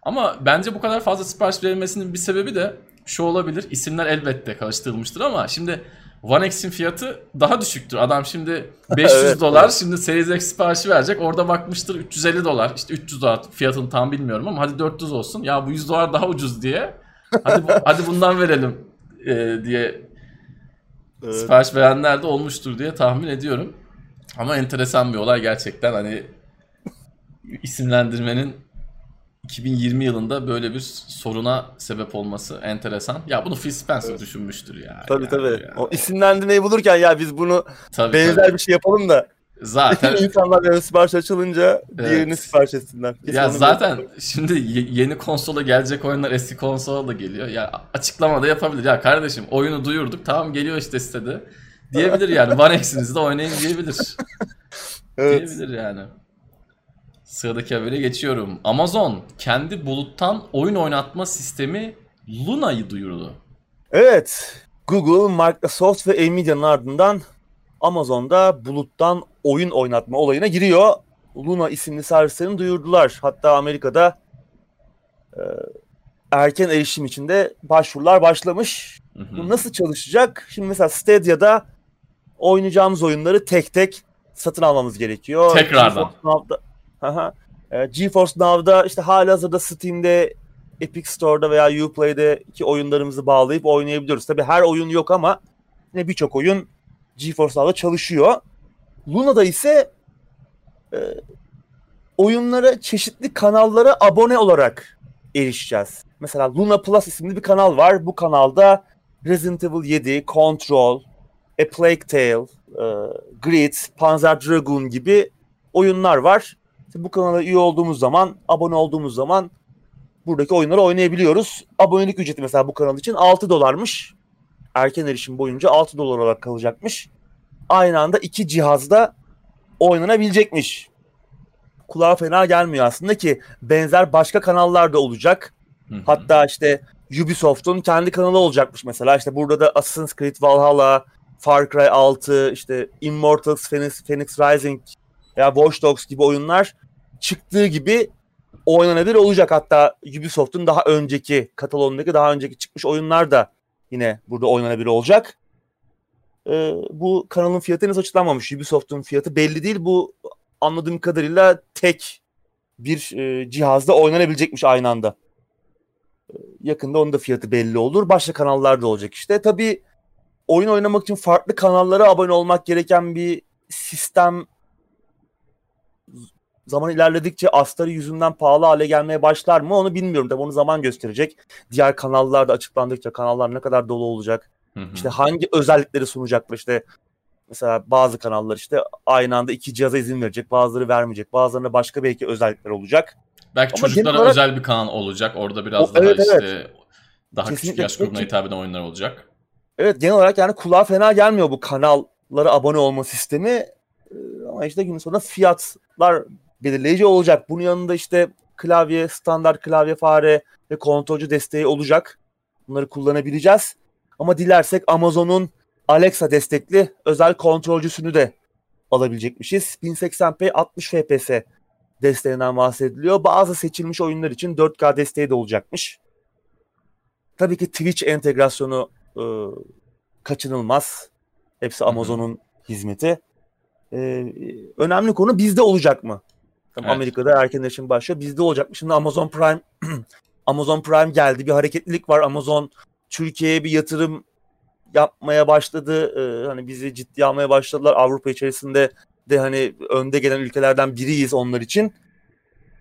Ama bence bu kadar fazla sipariş verilmesinin bir sebebi de şu olabilir. İsimler elbette karıştırılmıştır ama şimdi One X'in fiyatı daha düşüktür. Adam şimdi 500 evet, dolar evet. şimdi Series X siparişi verecek. Orada bakmıştır 350 dolar. İşte 300 dolar fiyatını tam bilmiyorum ama hadi 400 olsun. Ya bu 100 dolar daha ucuz diye. Hadi bu, hadi bundan verelim e, diye evet. sipariş verenler de olmuştur diye tahmin ediyorum. Ama enteresan bir olay gerçekten hani isimlendirmenin 2020 yılında böyle bir soruna sebep olması enteresan. Ya bunu Phil Spencer evet. düşünmüştür ya. Tabii yani tabii. Ya. O isimlendirmeyi bulurken ya biz bunu tabii, benzer tabii. bir şey yapalım da Zaten insanlar ön sipariş açılınca evet. diğerini sipariş etsinler. Kesin ya zaten yapalım. şimdi yeni konsola gelecek oyunlar eski konsola da geliyor. Ya açıklama da yapabilir. Ya kardeşim oyunu duyurduk tamam geliyor işte sitede. Diyebilir yani. One X'inizi de oynayın diyebilir. evet. Diyebilir yani. Sıradaki habere geçiyorum. Amazon kendi buluttan oyun oynatma sistemi Luna'yı duyurdu. Evet. Google, Microsoft ve Nvidia'nın ardından Amazon'da buluttan oyun oynatma olayına giriyor. Luna isimli servislerini duyurdular. Hatta Amerika'da e, erken erişim için de başvurular başlamış. Hı hı. Bu nasıl çalışacak? Şimdi mesela Stadia'da oynayacağımız oyunları tek tek satın almamız gerekiyor. Tekrardan. E, GeForce Now'da işte halihazırda Steam'de, Epic Store'da veya Uplay'deki oyunlarımızı bağlayıp oynayabiliyoruz. Tabii her oyun yok ama yine birçok oyun GeForce Now'da çalışıyor. Luna'da ise e, oyunlara çeşitli kanallara abone olarak erişeceğiz. Mesela Luna Plus isimli bir kanal var. Bu kanalda Resident Evil 7, Control, A Plague Tale, e, Grid, Panzer Dragoon gibi oyunlar var. İşte bu kanala üye olduğumuz zaman, abone olduğumuz zaman buradaki oyunları oynayabiliyoruz. Abonelik ücreti mesela bu kanal için 6 dolarmış. Erken erişim boyunca 6 dolar olarak kalacakmış. Aynı anda iki cihazda oynanabilecekmiş. Kulağa fena gelmiyor aslında ki benzer başka kanallar da olacak. Hatta işte Ubisoft'un kendi kanalı olacakmış mesela. İşte burada da Assassin's Creed Valhalla, Far Cry 6, işte Immortals Phoenix, Phoenix Rising ya Watch Dogs gibi oyunlar çıktığı gibi oynanabilir olacak. Hatta Ubisoft'un daha önceki katalogundaki daha önceki çıkmış oyunlar da yine burada oynanabilir olacak. Ee, bu kanalın fiyatı henüz açıklanmamış. Ubisoft'un fiyatı belli değil. Bu anladığım kadarıyla tek bir e, cihazda oynanabilecekmiş aynı anda. Ee, yakında onun da fiyatı belli olur. Başka kanallar da olacak işte. Tabii oyun oynamak için farklı kanallara abone olmak gereken bir sistem zaman ilerledikçe astarı yüzünden pahalı hale gelmeye başlar mı onu bilmiyorum. Tabii onu zaman gösterecek. Diğer kanallar da açıklandıkça kanallar ne kadar dolu olacak. Hı hı. İşte hangi özellikleri sunacaklar işte Mesela bazı kanallar işte aynı anda iki cihaza izin verecek, bazıları vermeyecek, bazılarında başka belki özellikler olacak. Belki Ama çocuklara olarak... özel bir kanal olacak. Orada biraz o, daha evet, işte evet. daha Kesinlikle. küçük yaş grubuna hitap eden oyunlar olacak. Evet genel olarak yani kulağa fena gelmiyor bu kanallara abone olma sistemi. Ee, ama işte gün sonunda fiyatlar belirleyici olacak. Bunun yanında işte klavye, standart klavye fare ve kontrolcü desteği olacak. Bunları kullanabileceğiz. Ama dilersek Amazon'un Alexa destekli özel kontrolcüsünü de alabilecekmişiz. 1080p 60 fps desteğinden bahsediliyor. Bazı seçilmiş oyunlar için 4K desteği de olacakmış. Tabii ki Twitch entegrasyonu e, kaçınılmaz. Hepsi Amazon'un hizmeti. E, önemli konu bizde olacak mı? Evet. Amerika'da erken erişim başlıyor. Bizde olacak mı? Şimdi Amazon Prime Amazon Prime geldi. Bir hareketlilik var. Amazon Türkiye'ye bir yatırım yapmaya başladı. Ee, hani bizi ciddi almaya başladılar. Avrupa içerisinde de hani önde gelen ülkelerden biriyiz onlar için.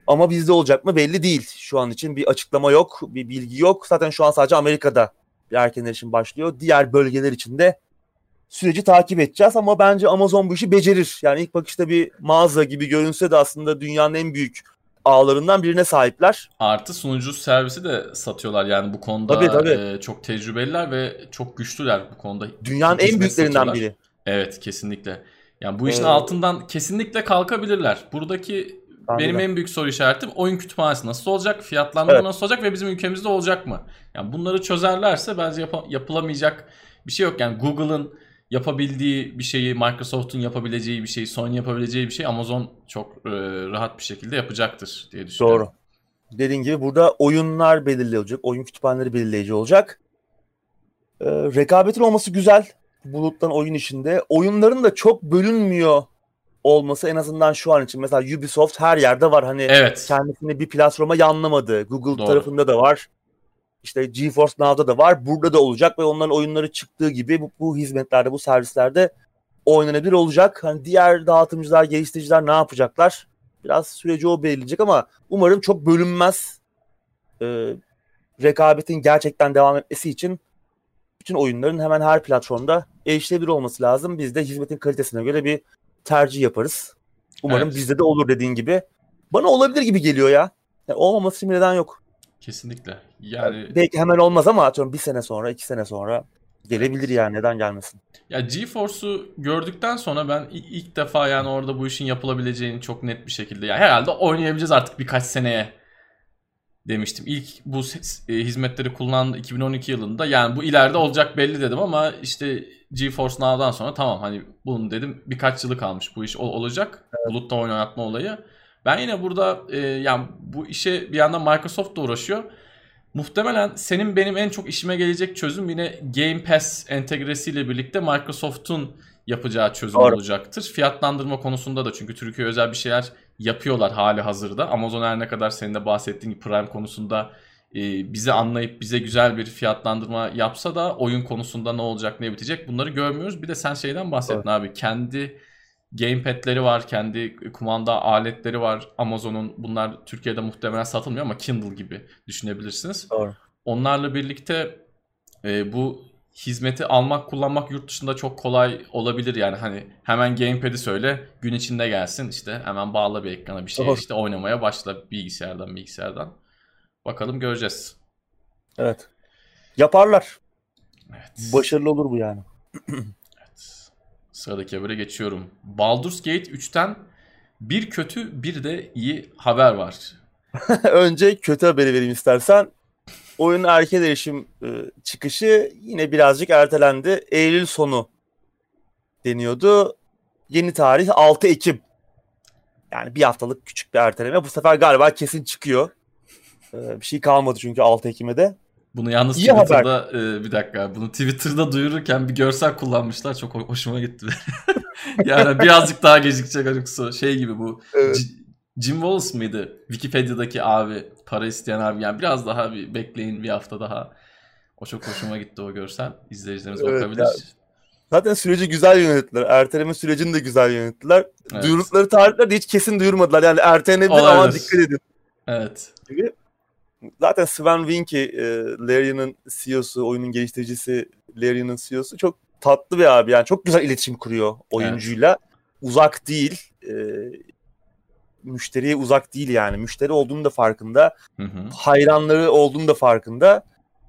Ama bizde olacak mı belli değil. Şu an için bir açıklama yok, bir bilgi yok. Zaten şu an sadece Amerika'da bir erken erişim başlıyor. Diğer bölgeler için de süreci takip edeceğiz ama bence Amazon bu işi becerir. Yani ilk bakışta bir mağaza gibi görünse de aslında dünyanın en büyük ağlarından birine sahipler. Artı sunucu servisi de satıyorlar yani bu konuda tabii, tabii. E, çok tecrübeliler ve çok güçlüler bu konuda. Dünyanın en büyüklerinden satıyorlar. biri. Evet kesinlikle. Yani bu işin ee, altından kesinlikle kalkabilirler. Buradaki Anladım. benim en büyük soru işaretim oyun kütüphanesi nasıl olacak? Fiyatlandırma evet. nasıl olacak ve bizim ülkemizde olacak mı? Yani bunları çözerlerse bence yap- yapılamayacak bir şey yok. Yani Google'ın yapabildiği bir şeyi, Microsoft'un yapabileceği bir şeyi, Sony yapabileceği bir şey Amazon çok e, rahat bir şekilde yapacaktır diye düşünüyorum. Doğru. Dediğin gibi burada oyunlar belirleyici olacak, oyun kütüphaneleri belirleyici olacak. Ee, rekabetin olması güzel buluttan oyun işinde. Oyunların da çok bölünmüyor olması en azından şu an için. Mesela Ubisoft her yerde var. Hani evet. kendisini bir platforma yanlamadı. Google Doğru. tarafında da var işte GeForce Now'da da var. Burada da olacak ve onların oyunları çıktığı gibi bu, bu hizmetlerde, bu servislerde oynanabilir olacak. Hani diğer dağıtımcılar, geliştiriciler ne yapacaklar? Biraz süreci o belirleyecek ama umarım çok bölünmez. Ee, rekabetin gerçekten devam etmesi için bütün oyunların hemen her platformda erişilebilir olması lazım. Biz de hizmetin kalitesine göre bir tercih yaparız. Umarım evet. bizde de olur dediğin gibi. Bana olabilir gibi geliyor ya. Yani olmaması için neden yok. Kesinlikle. Yani belki hemen olmaz ama atıyorum bir sene sonra, iki sene sonra gelebilir yani neden gelmesin. Ya GeForce'u gördükten sonra ben ilk defa yani orada bu işin yapılabileceğini çok net bir şekilde yani herhalde oynayabileceğiz artık birkaç seneye demiştim. İlk bu e, hizmetleri kullandı 2012 yılında. Yani bu ileride olacak belli dedim ama işte GeForce Now'dan sonra tamam hani bunu dedim birkaç yılı kalmış bu iş olacak. Evet. Bulutta oynatma olayı. Ben yine burada e, yani bu işe bir yandan Microsoft da uğraşıyor. Muhtemelen senin benim en çok işime gelecek çözüm yine Game Pass entegresiyle birlikte Microsoft'un yapacağı çözüm Doğru. olacaktır. Fiyatlandırma konusunda da çünkü Türkiye özel bir şeyler yapıyorlar hali hazırda. Amazon her ne kadar senin de bahsettiğin gibi Prime konusunda e, bizi anlayıp bize güzel bir fiyatlandırma yapsa da oyun konusunda ne olacak ne bitecek bunları görmüyoruz. Bir de sen şeyden bahsettin evet. abi kendi gamepad'leri var, kendi kumanda aletleri var Amazon'un. Bunlar Türkiye'de muhtemelen satılmıyor ama Kindle gibi düşünebilirsiniz. Doğru. Onlarla birlikte e, bu hizmeti almak, kullanmak yurt dışında çok kolay olabilir yani hani hemen gamepad'i söyle gün içinde gelsin işte hemen bağla bir ekrana bir şey Doğru. işte oynamaya başla bilgisayardan bilgisayardan. Bakalım göreceğiz. Evet. Yaparlar. Evet. Başarılı olur bu yani. Sıradaki habere geçiyorum. Baldur's Gate 3'ten bir kötü bir de iyi haber var. Önce kötü haberi vereyim istersen. Oyunun erken erişim e, çıkışı yine birazcık ertelendi. Eylül sonu deniyordu. Yeni tarih 6 Ekim. Yani bir haftalık küçük bir erteleme. Bu sefer galiba kesin çıkıyor. Ee, bir şey kalmadı çünkü 6 Ekim'e de. Bunu yalnız İyi Twitter'da e, bir dakika bunu Twitter'da duyururken bir görsel kullanmışlar çok hoşuma gitti. yani birazcık daha gecikecek açıkçası şey gibi bu evet. Jim Wallace mıydı? Wikipedia'daki abi para isteyen abi yani biraz daha bir bekleyin bir hafta daha. O çok hoşuma gitti o görsel. İzleyicilerimiz evet, bakabilir. Yani. Zaten süreci güzel yönettiler. Erteleme sürecini de güzel yönettiler. Evet. Duyurdukları tarihler de hiç kesin duyurmadılar. Yani ertelenebilir ama dikkat edin. Evet. Gibi zaten Sven Winke, e, Larian'ın CEO'su, oyunun geliştiricisi Larian'ın CEO'su çok tatlı bir abi yani çok güzel iletişim kuruyor oyuncuyla. Evet. Uzak değil. E, müşteriye uzak değil yani. Müşteri olduğunu da farkında. Hı hı. Hayranları olduğunu da farkında.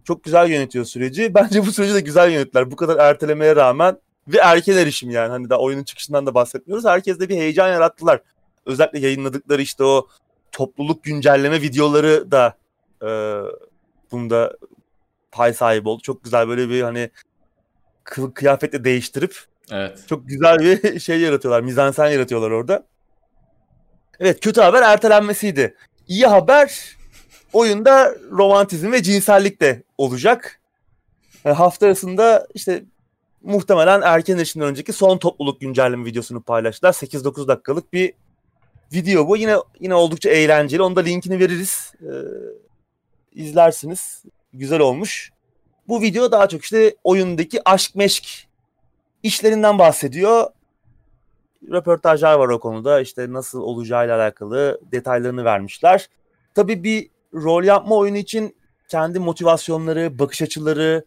Çok güzel yönetiyor süreci. Bence bu süreci de güzel yönettiler. Bu kadar ertelemeye rağmen ve erken erişim yani. Hani daha oyunun çıkışından da bahsetmiyoruz. Herkes de bir heyecan yarattılar. Özellikle yayınladıkları işte o topluluk güncelleme videoları da e, bunda pay sahibi oldu. Çok güzel böyle bir hani kıyafetle değiştirip evet. çok güzel bir şey yaratıyorlar. Mizansen yaratıyorlar orada. Evet kötü haber ertelenmesiydi. İyi haber oyunda romantizm ve cinsellik de olacak. E, hafta arasında işte muhtemelen erken erişimden önceki son topluluk güncelleme videosunu paylaştılar. 8-9 dakikalık bir video bu. Yine yine oldukça eğlenceli. Onu da linkini veririz. Ee, izlersiniz. Güzel olmuş. Bu video daha çok işte oyundaki aşk meşk işlerinden bahsediyor. Röportajlar var o konuda. İşte nasıl olacağıyla alakalı detaylarını vermişler. Tabii bir rol yapma oyunu için kendi motivasyonları, bakış açıları,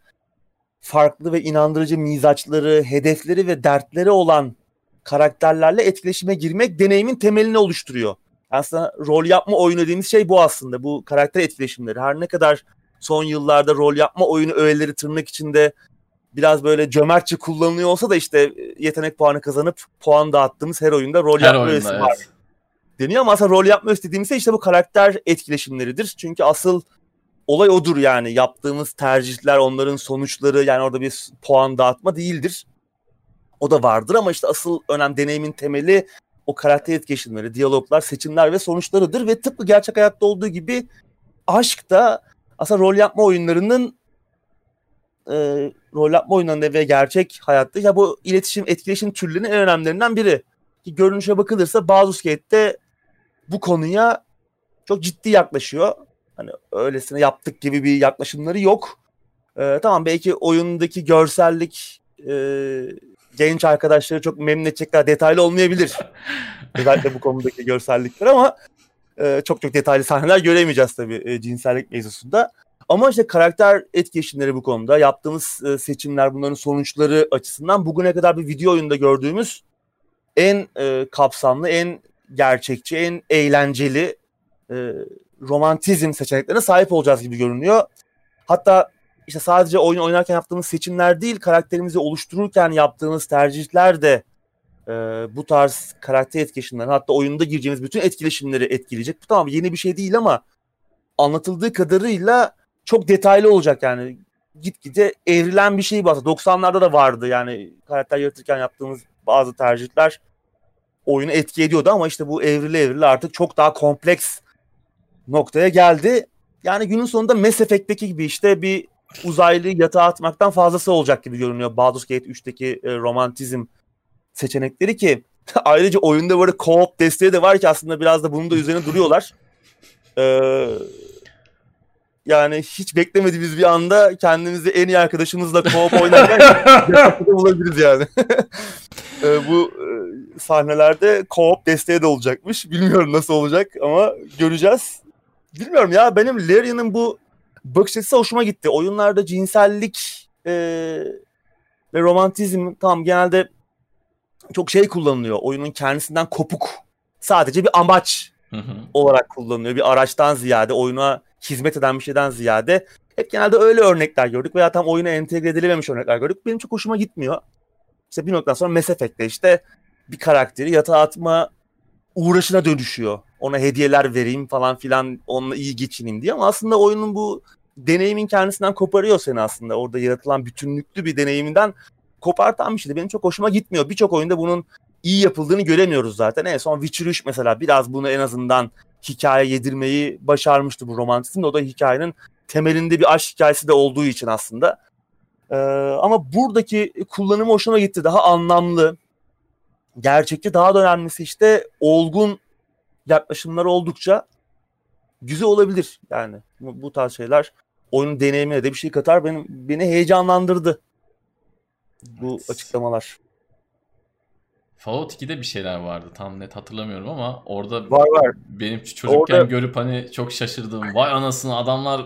farklı ve inandırıcı mizaçları, hedefleri ve dertleri olan karakterlerle etkileşime girmek deneyimin temelini oluşturuyor. Aslında rol yapma oyunu dediğimiz şey bu aslında. Bu karakter etkileşimleri. Her ne kadar son yıllarda rol yapma oyunu öğeleri tırnak içinde biraz böyle cömertçe kullanılıyor olsa da işte yetenek puanı kazanıp puan dağıttığımız her oyunda rol her yapma oyunda, öğesi evet. var. Deniyor ama aslında rol yapma öğesi dediğimiz şey işte bu karakter etkileşimleridir. Çünkü asıl olay odur yani. Yaptığımız tercihler, onların sonuçları yani orada bir puan dağıtma değildir. O da vardır ama işte asıl önem deneyimin temeli o karakter etkileşimleri, diyaloglar, seçimler ve sonuçlarıdır ve tıpkı gerçek hayatta olduğu gibi aşk da aslında rol yapma oyunlarının e, rol yapma oyunlarında ve gerçek hayatta ya bu iletişim, etkileşim türlerinin en önemlilerinden biri. Ki görünüşe bakılırsa Baldur's Gate'de bu konuya çok ciddi yaklaşıyor. Hani öylesine yaptık gibi bir yaklaşımları yok. Ee, tamam belki oyundaki görsellik e, genç arkadaşları çok memnun edecek kadar detaylı olmayabilir. Özellikle bu konudaki görsellikler ama e, çok çok detaylı sahneler göremeyeceğiz tabii e, cinsellik mevzusunda. Ama işte karakter etkileşimleri bu konuda yaptığımız e, seçimler bunların sonuçları açısından bugüne kadar bir video oyunda gördüğümüz en e, kapsamlı, en gerçekçi, en eğlenceli e, romantizm seçeneklerine sahip olacağız gibi görünüyor. Hatta işte sadece oyun oynarken yaptığımız seçimler değil, karakterimizi oluştururken yaptığımız tercihler de e, bu tarz karakter etkileşimleri hatta oyunda gireceğimiz bütün etkileşimleri etkileyecek. Bu tamam yeni bir şey değil ama anlatıldığı kadarıyla çok detaylı olacak yani. Gitgide evrilen bir şey aslında. 90'larda da vardı yani karakter yaratırken yaptığımız bazı tercihler oyunu etki ediyordu ama işte bu evrili evrili artık çok daha kompleks noktaya geldi. Yani günün sonunda Mass Effect'teki gibi işte bir uzaylı yatağa atmaktan fazlası olacak gibi görünüyor. Baldur's Gate 3'teki e, romantizm seçenekleri ki ayrıca oyunda böyle co-op desteği de var ki aslında biraz da bunun da üzerine duruyorlar. Ee, yani hiç beklemediğimiz bir anda kendimizi en iyi arkadaşımızla co-op oynarken bulabiliriz yani. ee, bu e, sahnelerde co-op desteği de olacakmış. Bilmiyorum nasıl olacak ama göreceğiz. Bilmiyorum ya benim Larian'ın bu bakış açısı hoşuma gitti. Oyunlarda cinsellik e, ve romantizm tam genelde çok şey kullanılıyor. Oyunun kendisinden kopuk. Sadece bir amaç olarak kullanılıyor. Bir araçtan ziyade oyuna hizmet eden bir şeyden ziyade hep genelde öyle örnekler gördük veya tam oyuna entegre edilememiş örnekler gördük. Benim çok hoşuma gitmiyor. İşte bir noktadan sonra Mass Effect'te işte bir karakteri yatağa atma uğraşına dönüşüyor. Ona hediyeler vereyim falan filan onunla iyi geçineyim diye ama aslında oyunun bu deneyimin kendisinden koparıyor seni aslında. Orada yaratılan bütünlüklü bir deneyiminden kopartan bir şeydi. Benim çok hoşuma gitmiyor. Birçok oyunda bunun iyi yapıldığını göremiyoruz zaten. En son Witcher 3 mesela biraz bunu en azından hikaye yedirmeyi başarmıştı bu romantizm. O da hikayenin temelinde bir aşk hikayesi de olduğu için aslında. Ee, ama buradaki kullanımı hoşuma gitti. Daha anlamlı, gerçekçi daha da önemlisi işte olgun yaklaşımlar oldukça güzel olabilir yani bu, bu tarz şeyler oyunun deneyimine de bir şey katar benim beni heyecanlandırdı bu evet. açıklamalar. Fallout 2'de bir şeyler vardı tam net hatırlamıyorum ama orada var var. benim çocukken orada... görüp hani çok şaşırdığım vay anasını adamlar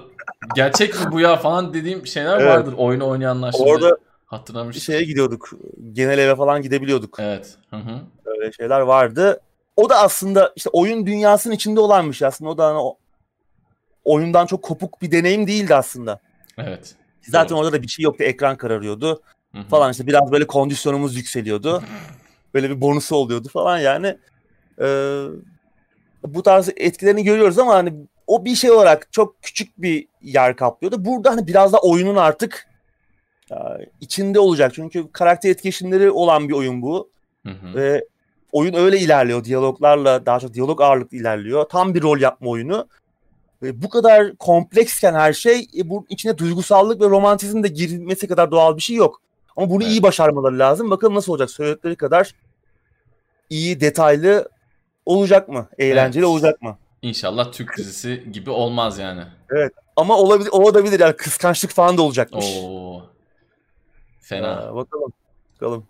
gerçek mi bu ya falan dediğim şeyler evet. vardır oyunu oynayanlar şimdi. Orada Hatırlamıştım. Şeye gidiyorduk. Genel eve falan gidebiliyorduk. Evet. Hı hı. Öyle şeyler vardı. O da aslında işte oyun dünyasının içinde olan bir şey aslında. O da hani o, oyundan çok kopuk bir deneyim değildi aslında. Evet. Zaten Doğru. orada da bir şey yoktu. Ekran kararıyordu. Hı-hı. Falan işte biraz böyle kondisyonumuz yükseliyordu. Böyle bir bonusu oluyordu falan yani. Ee, bu tarz etkilerini görüyoruz ama hani o bir şey olarak çok küçük bir yer kaplıyordu. Burada hani biraz da oyunun artık içinde olacak. Çünkü karakter etkileşimleri olan bir oyun bu. Hı hı. Ve oyun öyle ilerliyor. Diyaloglarla daha çok diyalog ağırlıklı ilerliyor. Tam bir rol yapma oyunu. Ve bu kadar kompleksken her şey e, bu içine duygusallık ve romantizm de girmesi kadar doğal bir şey yok. Ama bunu evet. iyi başarmaları lazım. Bakalım nasıl olacak. Söyledikleri kadar iyi, detaylı olacak mı? Eğlenceli evet. olacak mı? İnşallah Türk dizisi gibi olmaz yani. Evet. Ama olabilir, olabilir yani kıskançlık falan da olacakmış. Oo. Fena. Ee, bakalım. Bakalım.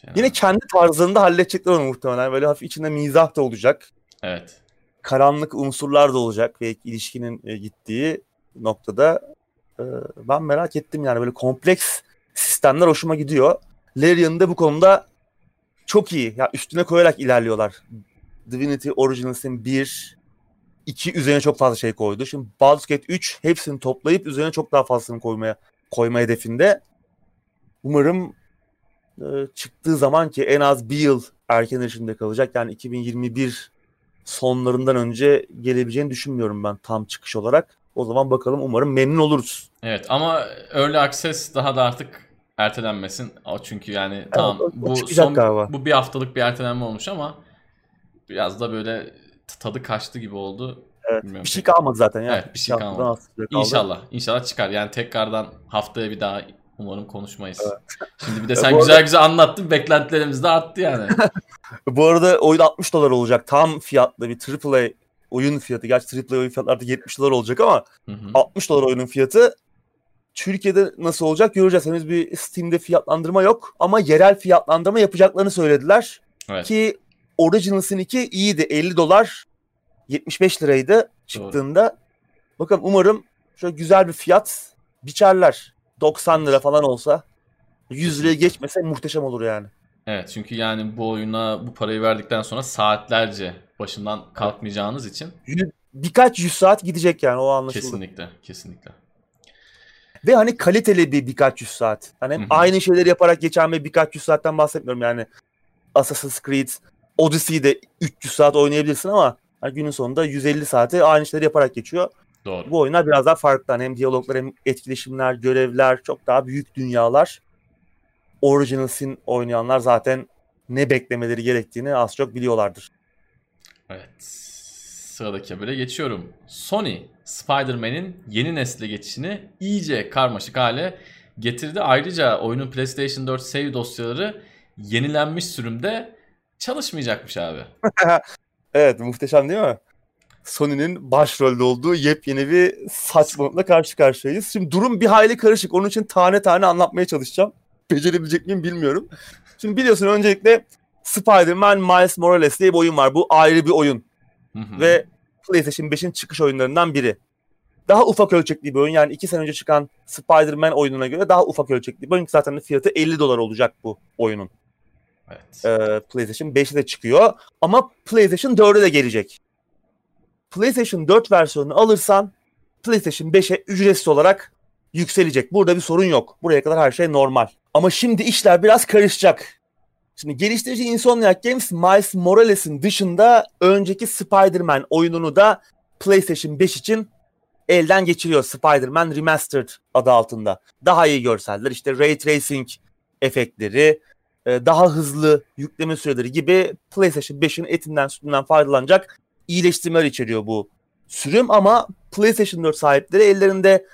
Fena. Yine kendi tarzında halledecekler onu muhtemelen. Böyle hafif içinde mizah da olacak. Evet. Karanlık unsurlar da olacak ve ilişkinin e, gittiği noktada e, ben merak ettim yani böyle kompleks sistemler hoşuma gidiyor. Larian bu konuda çok iyi. Ya üstüne koyarak ilerliyorlar. Divinity Originals'in 1, 2 üzerine çok fazla şey koydu. Şimdi Baldur's Gate 3 hepsini toplayıp üzerine çok daha fazlasını koymaya koyma hedefinde. Umarım çıktığı zaman ki en az bir yıl erken erişimde kalacak. Yani 2021 sonlarından önce gelebileceğini düşünmüyorum ben tam çıkış olarak. O zaman bakalım umarım memnun oluruz. Evet ama Early Access daha da artık ertelenmesin. Çünkü yani evet, tamam bu son galiba. bu bir haftalık bir ertelenme olmuş ama biraz da böyle tadı kaçtı gibi oldu. Evet, Bilmiyorum bir şey kalmadı zaten ya. Evet bir şey kalmadı. İnşallah. İnşallah çıkar. Yani tekrardan haftaya bir daha Umarım konuşmayız. Evet. Şimdi bir de sen güzel arada... güzel anlattın. Beklentilerimiz de arttı yani. Bu arada oyun 60 dolar olacak. Tam fiyatlı bir AAA oyun fiyatı. Gerçi AAA oyun fiyatları 70 dolar olacak ama hı hı. 60 dolar oyunun fiyatı. Türkiye'de nasıl olacak göreceğiz. Henüz bir Steam'de fiyatlandırma yok. Ama yerel fiyatlandırma yapacaklarını söylediler. Evet. Ki Originals'ın 2 iyiydi. 50 dolar 75 liraydı çıktığında. Doğru. Bakın umarım şöyle güzel bir fiyat biçerler. 90 lira falan olsa 100 liraya geçmese muhteşem olur yani. Evet çünkü yani bu oyuna bu parayı verdikten sonra saatlerce başından kalkmayacağınız için. Birkaç yüz saat gidecek yani o anlaşıldı. Kesinlikle kesinlikle. Ve hani kaliteli bir birkaç yüz saat. Hani aynı şeyleri yaparak geçen bir birkaç yüz saatten bahsetmiyorum yani. Assassin's Creed, Odyssey'de 300 saat oynayabilirsin ama hani günün sonunda 150 saati aynı şeyleri yaparak geçiyor. Doğru. Bu oyunlar biraz daha farklı. Hani hem diyaloglar hem etkileşimler, görevler çok daha büyük dünyalar. Original Sin oynayanlar zaten ne beklemeleri gerektiğini az çok biliyorlardır. Evet. Sıradaki habere geçiyorum. Sony, Spider-Man'in yeni nesle geçişini iyice karmaşık hale getirdi. Ayrıca oyunun PlayStation 4 save dosyaları yenilenmiş sürümde çalışmayacakmış abi. evet muhteşem değil mi? Sony'nin başrolde olduğu yepyeni bir saçmalıkla karşı karşıyayız. Şimdi durum bir hayli karışık. Onun için tane tane anlatmaya çalışacağım. Becerebilecek miyim bilmiyorum. Şimdi biliyorsun öncelikle Spider-Man Miles Morales diye bir oyun var. Bu ayrı bir oyun. Ve PlayStation 5'in çıkış oyunlarından biri. Daha ufak ölçekli bir oyun. Yani iki sene önce çıkan Spider-Man oyununa göre daha ufak ölçekli bir oyun. Zaten fiyatı 50 dolar olacak bu oyunun. Evet. Ee, PlayStation 5'e de çıkıyor. Ama PlayStation 4'e de gelecek. PlayStation 4 versiyonunu alırsan PlayStation 5'e ücretsiz olarak yükselecek. Burada bir sorun yok. Buraya kadar her şey normal. Ama şimdi işler biraz karışacak. Şimdi geliştirici Insomniac Games Miles Morales'in dışında önceki Spider-Man oyununu da PlayStation 5 için elden geçiriyor. Spider-Man Remastered adı altında. Daha iyi görseller, işte Ray Tracing efektleri, e, daha hızlı yükleme süreleri gibi PlayStation 5'in etinden sütünden faydalanacak iyileştirmeler içeriyor bu sürüm ama PlayStation 4 sahipleri ellerinde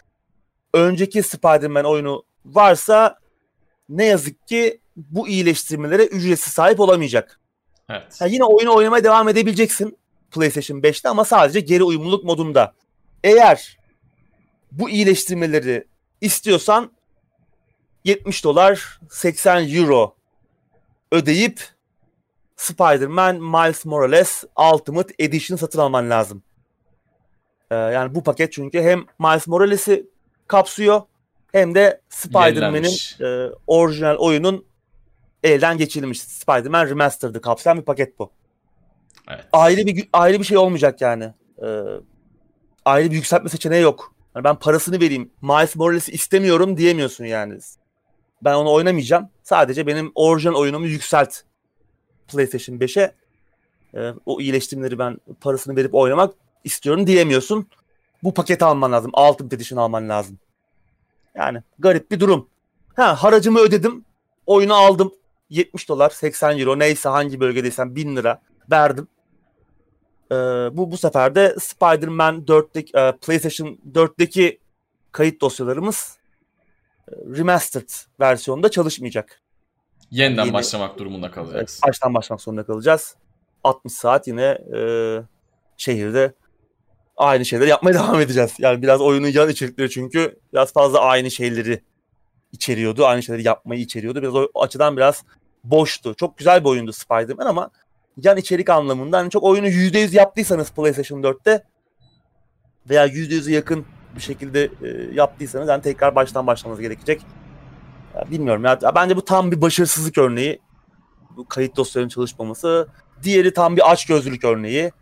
önceki Spider-Man oyunu varsa ne yazık ki bu iyileştirmelere ücretsiz sahip olamayacak. Evet. Yani yine oyunu oynamaya devam edebileceksin PlayStation 5'te ama sadece geri uyumluluk modunda. Eğer bu iyileştirmeleri istiyorsan 70 dolar 80 euro ödeyip Spider-Man Miles Morales Ultimate Edition satın alman lazım. Ee, yani bu paket çünkü hem Miles Morales'i kapsıyor hem de Spider-Man'in e, orijinal oyunun elden geçirilmiş Spider-Man Remastered'ı kapsayan bir paket bu. Evet. Ayrı bir ayrı bir şey olmayacak yani. Ee, ayrı bir yükseltme seçeneği yok. Yani ben parasını vereyim. Miles Morales'i istemiyorum diyemiyorsun yani. Ben onu oynamayacağım. Sadece benim orijinal oyunumu yükselt. PlayStation 5'e. Ee, o iyileştirmeleri ben parasını verip oynamak istiyorum diyemiyorsun. Bu paketi alman lazım. Ultimate Edition alman lazım. Yani garip bir durum. Ha haracımı ödedim. Oyunu aldım. 70 dolar, 80 euro neyse hangi bölgedeysen 1000 lira verdim. Ee, bu bu sefer de Spider-Man 4'teki e, PlayStation 4'teki kayıt dosyalarımız e, remastered versiyonda çalışmayacak. Yeniden Yeni, başlamak durumunda kalacağız. baştan başlamak zorunda kalacağız. 60 saat yine e, şehirde aynı şeyleri yapmaya devam edeceğiz. Yani biraz oyunun yan içerikleri çünkü biraz fazla aynı şeyleri içeriyordu. Aynı şeyleri yapmayı içeriyordu. Biraz o açıdan biraz boştu. Çok güzel bir oyundu Spider-Man ama yan içerik anlamında hani çok oyunu %100 yaptıysanız PlayStation 4'te veya %100'e yakın bir şekilde e, yaptıysanız yani tekrar baştan başlamanız gerekecek. Ya bilmiyorum ya bence bu tam bir başarısızlık örneği. Bu kayıt dosyalarının çalışmaması. Diğeri tam bir açgözlülük örneği.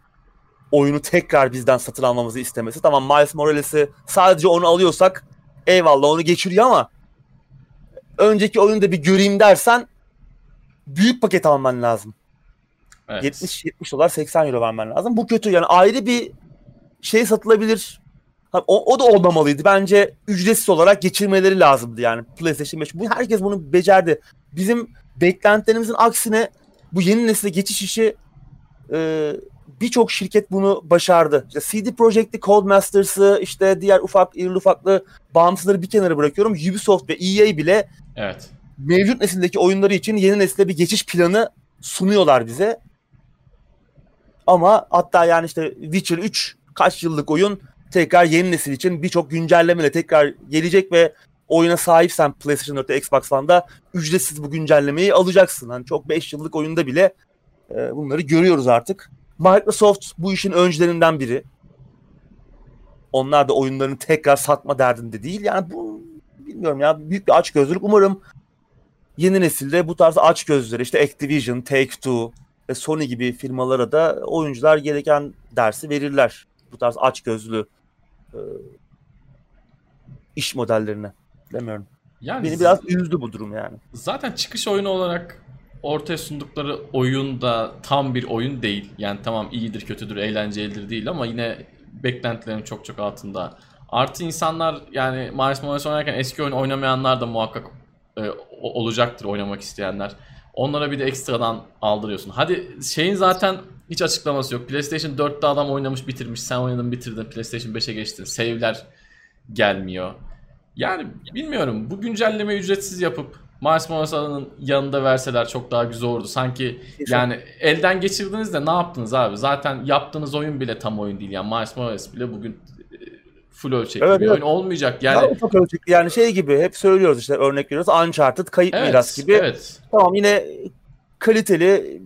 Oyunu tekrar bizden satın almamızı istemesi. Tamam Miles Morales'i sadece onu alıyorsak eyvallah onu geçiriyor ama önceki oyunu da bir göreyim dersen büyük paket alman lazım. Evet. 70 70 dolar 80 euro vermen lazım. Bu kötü yani ayrı bir şey satılabilir. O, o da olmamalıydı. Bence ücretsiz olarak geçirmeleri lazımdı yani PlayStation 5. Bu herkes bunu becerdi. Bizim beklentilerimizin aksine bu yeni nesile geçiş işi e, birçok şirket bunu başardı. İşte CD Projekt'i, Codemasters'ı, işte diğer ufak irili ufaklı bağımsızları bir kenara bırakıyorum. Ubisoft ve EA bile evet. mevcut nesildeki oyunları için yeni nesile bir geçiş planı sunuyorlar bize. Ama hatta yani işte Witcher 3 kaç yıllık oyun tekrar yeni nesil için birçok güncellemeyle tekrar gelecek ve oyuna sahipsen PlayStation 4'te Xbox One'da ücretsiz bu güncellemeyi alacaksın. Hani çok 5 yıllık oyunda bile e, bunları görüyoruz artık. Microsoft bu işin öncülerinden biri. Onlar da oyunlarını tekrar satma derdinde değil. Yani bu bilmiyorum ya büyük bir açgözlülük. Umarım yeni nesilde bu tarz açgözlülere işte Activision, Take-Two, ve Sony gibi firmalara da oyuncular gereken dersi verirler. Bu tarz açgözlü e, iş modellerine. Demiyorum. Yani Beni biraz üzdü bu durum yani. Zaten çıkış oyunu olarak ortaya sundukları oyun da tam bir oyun değil. Yani tamam iyidir, kötüdür, eğlencelidir değil ama yine beklentilerin çok çok altında. Artı insanlar yani Miles Morales oynarken eski oyun oynamayanlar da muhakkak e, olacaktır oynamak isteyenler. Onlara bir de ekstradan aldırıyorsun. Hadi şeyin zaten hiç açıklaması yok. PlayStation 4'te adam oynamış bitirmiş. Sen oynadın bitirdin. PlayStation 5'e geçtin. Save'ler gelmiyor. Yani bilmiyorum. Bu güncelleme ücretsiz yapıp Miles Morales'ın yanında verseler çok daha güzel olurdu. Sanki yani elden geçirdiniz de ne yaptınız abi? Zaten yaptığınız oyun bile tam oyun değil. Yani Miles Morales bile bugün full ölçekli evet, bir evet. oyun olmayacak. Yani ya, çok ölçekli. Yani şey gibi hep söylüyoruz işte örnek veriyoruz. Uncharted kayıp evet, miras gibi. Evet. Tamam yine kaliteli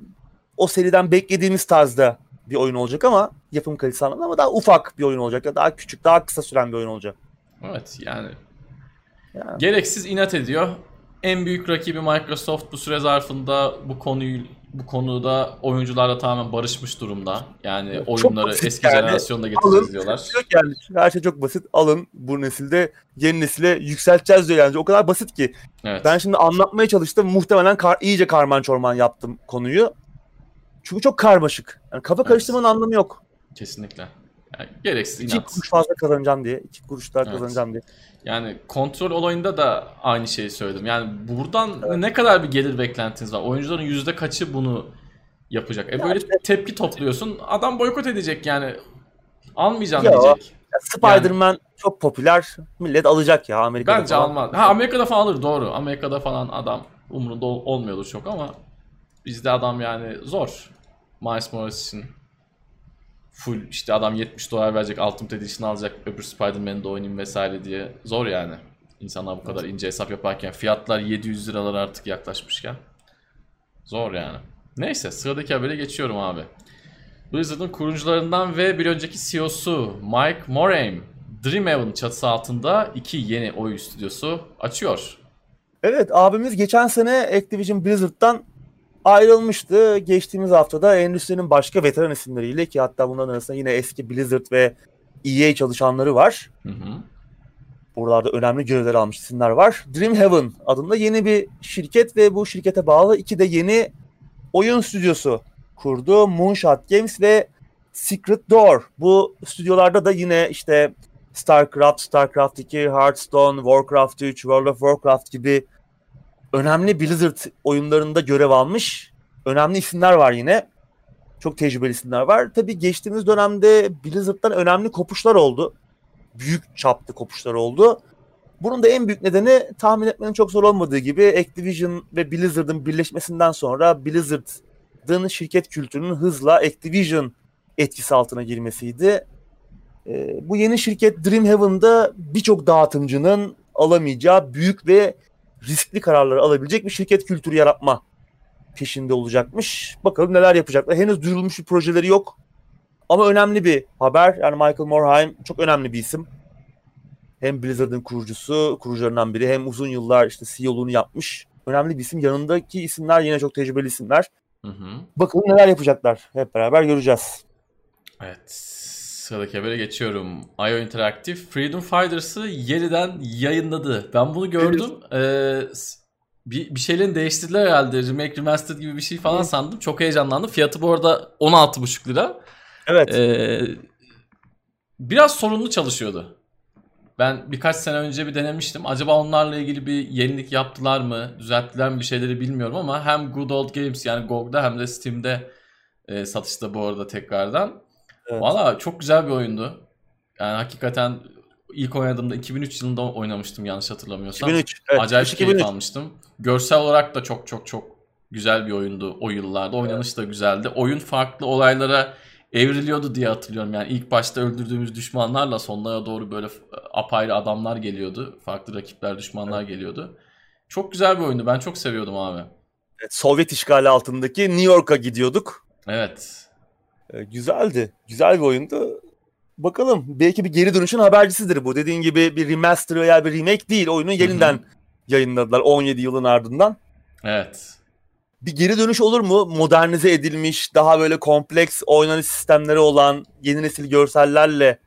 o seriden beklediğimiz tarzda bir oyun olacak ama yapım kalitesi anlamında ama daha ufak bir oyun olacak. Daha küçük, daha kısa süren bir oyun olacak. Evet yani. yani. Gereksiz inat ediyor. En büyük rakibi Microsoft bu süre zarfında bu konuyu bu konuda oyuncularla tamamen barışmış durumda. Yani evet, oyunları eski yani. jenerasyonda getireceğiz diyorlar. Yok yani her şey çok basit. Alın bu nesilde yeni nesile yükselteceğiz diyor yani. O kadar basit ki. Evet. Ben şimdi anlatmaya çalıştım. Muhtemelen kar, iyice karman çorman yaptım konuyu. Çünkü çok karmaşık. Yani kafa evet. karıştırmanın anlamı yok. Kesinlikle. Yani gereksiz inat. İki kuruş fazla kazanacağım diye. iki kuruş daha evet. kazanacağım diye. Yani kontrol olayında da aynı şeyi söyledim. Yani buradan evet. ne kadar bir gelir beklentiniz var? Oyuncuların yüzde kaçı bunu yapacak? E böyle işte, tepki topluyorsun. Adam boykot edecek yani. Almayacağım ya, diyecek. Spider-Man yani, çok popüler. Millet alacak ya Amerika'da Bence falan. almaz. Ha Amerika'da falan alır doğru. Amerika'da falan adam umurunda ol, olmuyordur çok ama bizde adam yani zor. Miles Morales için full işte adam 70 dolar verecek Ultimate Edition alacak öbür Spider-Man'de oynayayım vesaire diye zor yani. İnsanlar bu kadar ince hesap yaparken fiyatlar 700 liralar artık yaklaşmışken zor yani. Neyse sıradaki habere geçiyorum abi. Blizzard'ın kurucularından ve bir önceki CEO'su Mike Morhaime Dreamhaven çatısı altında iki yeni oyun stüdyosu açıyor. Evet abimiz geçen sene Activision Blizzard'dan ayrılmıştı. Geçtiğimiz haftada endüstrinin başka veteran isimleriyle ki hatta bunların arasında yine eski Blizzard ve EA çalışanları var. Hı hı. Buralarda önemli görevler almış isimler var. Dreamhaven adında yeni bir şirket ve bu şirkete bağlı iki de yeni oyun stüdyosu kurdu. Moonshot Games ve Secret Door. Bu stüdyolarda da yine işte StarCraft, StarCraft 2, Hearthstone, Warcraft 3, World of Warcraft gibi önemli Blizzard oyunlarında görev almış önemli isimler var yine. Çok tecrübeli isimler var. Tabii geçtiğimiz dönemde Blizzard'dan önemli kopuşlar oldu. Büyük çaplı kopuşlar oldu. Bunun da en büyük nedeni tahmin etmenin çok zor olmadığı gibi Activision ve Blizzard'ın birleşmesinden sonra Blizzard'ın şirket kültürünün hızla Activision etkisi altına girmesiydi. Ee, bu yeni şirket Dreamhaven'da birçok dağıtımcının alamayacağı büyük ve riskli kararları alabilecek bir şirket kültürü yaratma peşinde olacakmış. Bakalım neler yapacaklar. Henüz duyurulmuş bir projeleri yok. Ama önemli bir haber. Yani Michael Morhaime çok önemli bir isim. Hem Blizzard'ın kurucusu, kurucularından biri hem uzun yıllar işte CEO'luğunu yapmış. Önemli bir isim. Yanındaki isimler yine çok tecrübeli isimler. Hı hı. Bakalım neler yapacaklar. Hep beraber göreceğiz. Evet. Sıradaki habere geçiyorum. IO Interactive Freedom Fighters'ı yeniden yayınladı. Ben bunu gördüm. Ee, bir, bir şeylerin değiştirdiler herhalde. Remake, Remastered gibi bir şey falan Hı. sandım. Çok heyecanlandım. Fiyatı bu arada 16,5 lira. Evet. Ee, biraz sorunlu çalışıyordu. Ben birkaç sene önce bir denemiştim. Acaba onlarla ilgili bir yenilik yaptılar mı? Düzelttiler mi bir şeyleri bilmiyorum ama hem Good Old Games yani GOG'da hem de Steam'de e, satışta bu arada tekrardan. Evet. Valla çok güzel bir oyundu. Yani hakikaten ilk oynadığımda 2003 yılında oynamıştım yanlış hatırlamıyorsam. 2003. Evet. Acayip 2003. keyif almıştım. Görsel olarak da çok çok çok güzel bir oyundu o yıllarda. Oynanış evet. da güzeldi. Oyun farklı olaylara evriliyordu diye hatırlıyorum. Yani ilk başta öldürdüğümüz düşmanlarla sonlara doğru böyle apayrı adamlar geliyordu. Farklı rakipler, düşmanlar evet. geliyordu. Çok güzel bir oyundu. Ben çok seviyordum abi. Evet, Sovyet işgali altındaki New York'a gidiyorduk. Evet. Ee, güzeldi. Güzel bir oyundu. Bakalım belki bir geri dönüşün habercisidir bu. Dediğin gibi bir remaster veya bir remake değil. Oyunu yeniden yayınladılar 17 yılın ardından. Evet. Bir geri dönüş olur mu? Modernize edilmiş, daha böyle kompleks oynanış sistemleri olan, yeni nesil görsellerle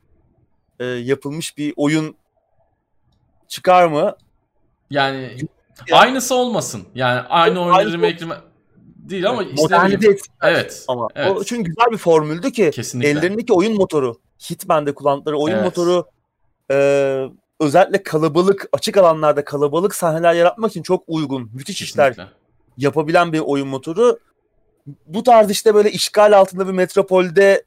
e, yapılmış bir oyun çıkar mı? Yani, yani aynısı olmasın. Yani aynı oyunu remake, remake değil ama evet, modernize etsinler. Evet. Ama evet. o çünkü güzel bir formüldü ki Kesinlikle. ellerindeki oyun motoru, Hitman'de kullandıkları oyun evet. motoru e, özellikle kalabalık, açık alanlarda kalabalık sahneler yaratmak için çok uygun. Müthiş Kesinlikle. işler yapabilen bir oyun motoru. Bu tarz işte böyle işgal altında bir metropolde